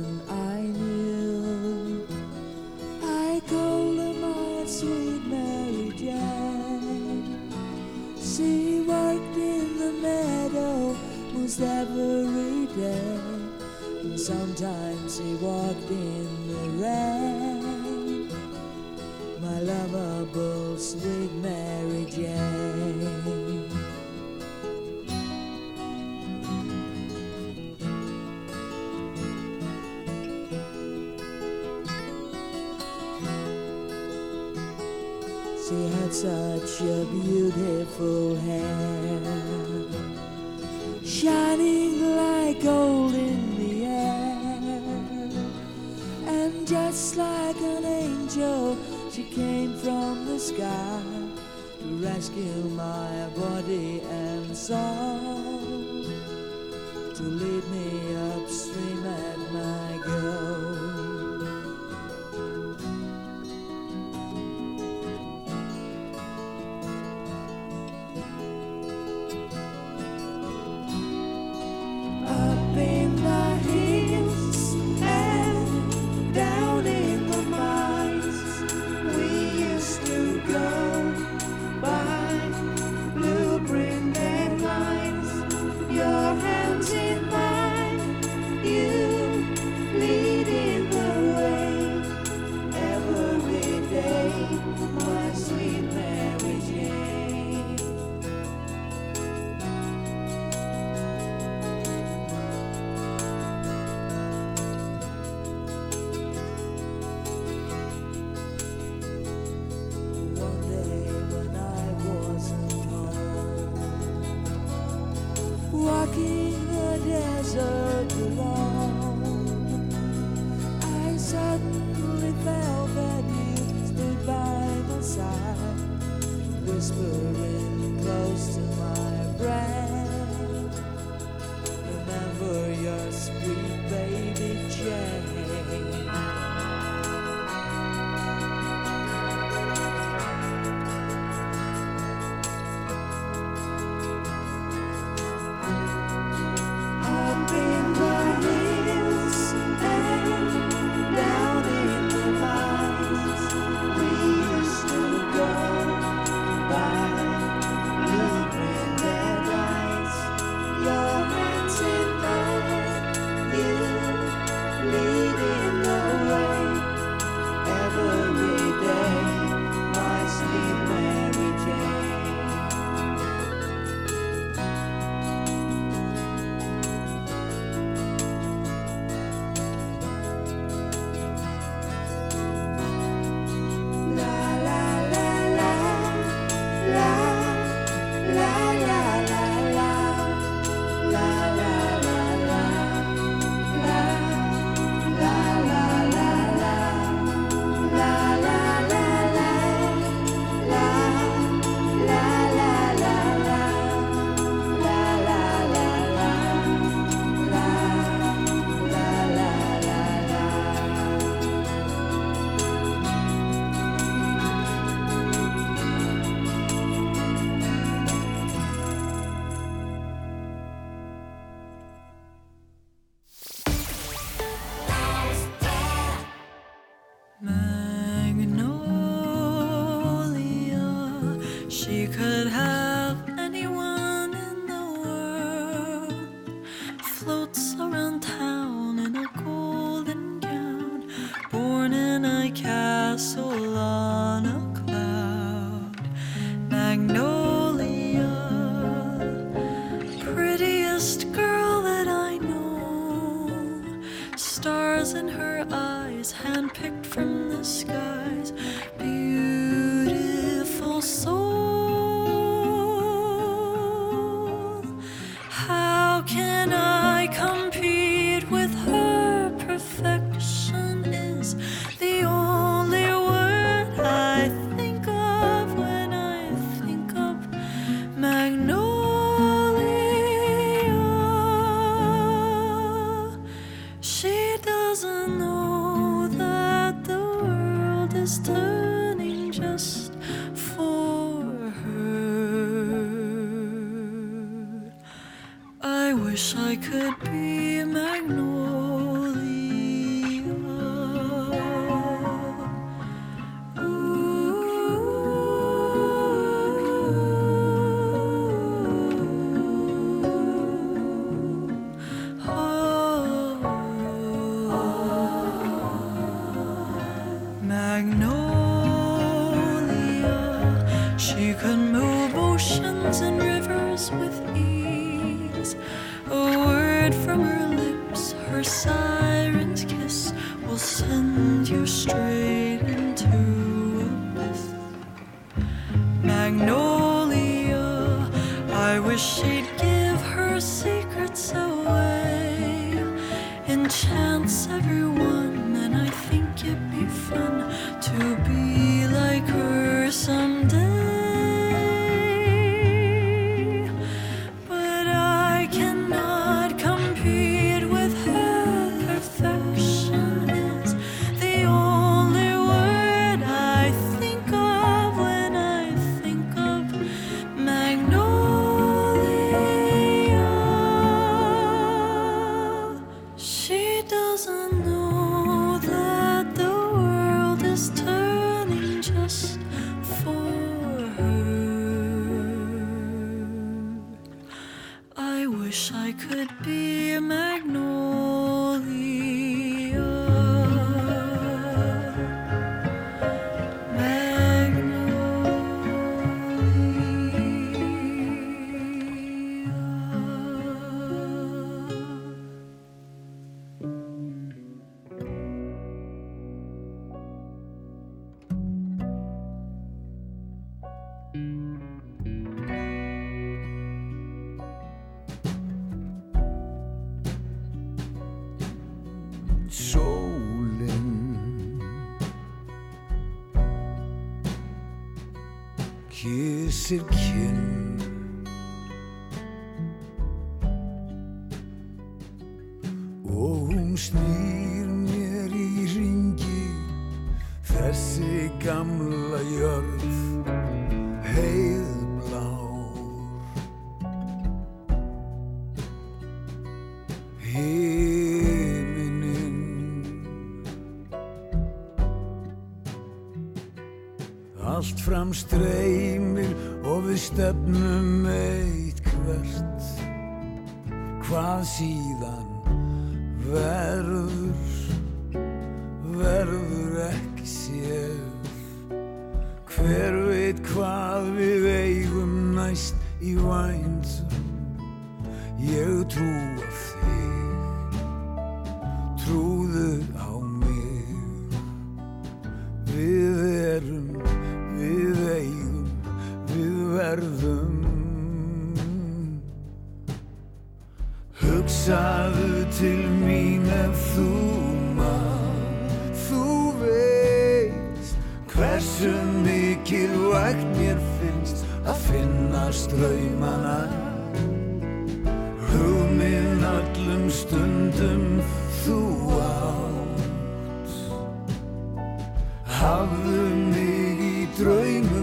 Touch your beautiful hair, shining like gold in the air. And just like an angel, she came from the sky to rescue my body and soul to live. could be. sér kynn og hún snýr mér í ringi þessi gamla jörð heiðblár. Heiminninn allt fram streið stefnum eitt hvert. Hvað síðan? en þú mann, þú veist hversu mikilvægt mér finnst að finna ströymana hugminn allum stundum þú átt. Hafðu mig í draum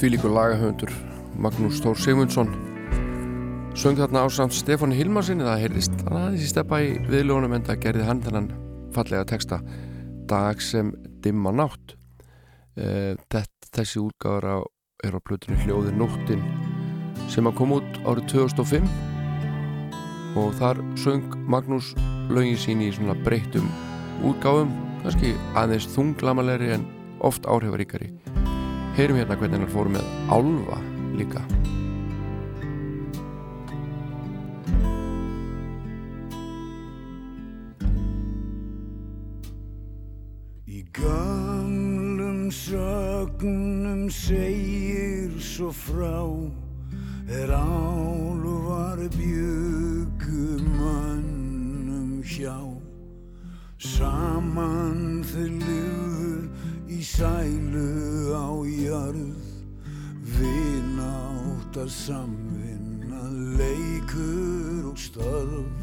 Þvílíkur lagahöfundur Magnús Þór Sigmundsson. Söng þarna ásamt Stefáni Hilmarsinni það heyrðist hann aðeins í steppa í viðljónum en það gerði hann þennan fallega texta dag sem dimma nátt. Eh, þessi útgáður á, er á plötunni Hljóði nóttin sem að kom út árið 2005 og þar söng Magnús lögin sín í svona breyttum útgáfum, kannski aðeins þunglamalegri en oft áhrifaríkari heyrum hérna hvernig hann fór með Álfa líka. Í gamlum sögnum segir svo frá er álvar bjögum mannum hjá. Saman þau í sælu á jörð. Vináttar samvinna leikur og störf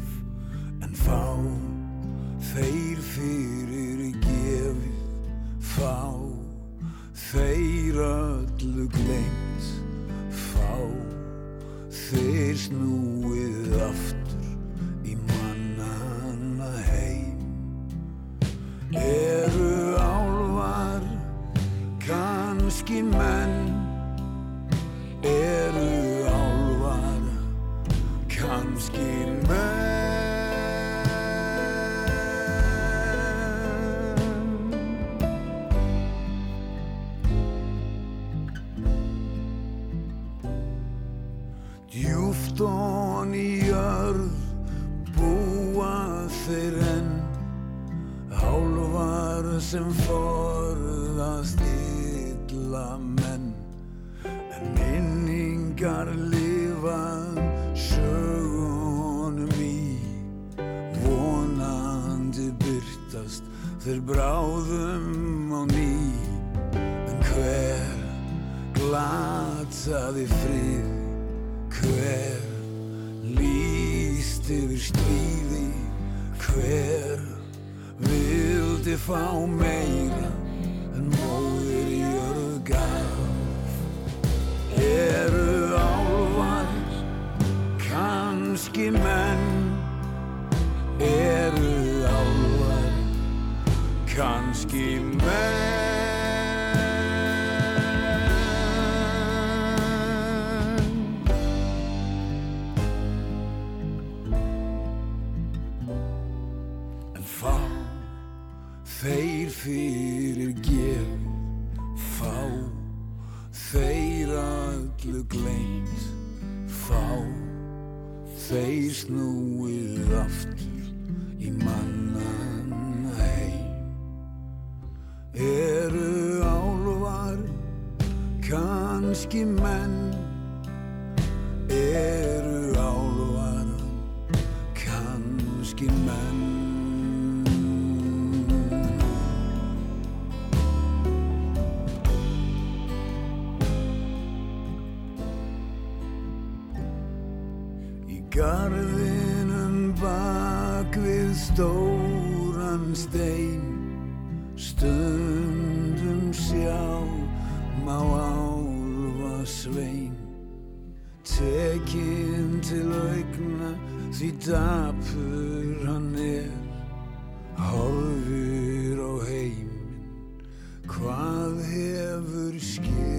Stundum sjá má álfa svein Tekinn til augna því dapur hann er. Horfir á heiminn hvað hefur skeð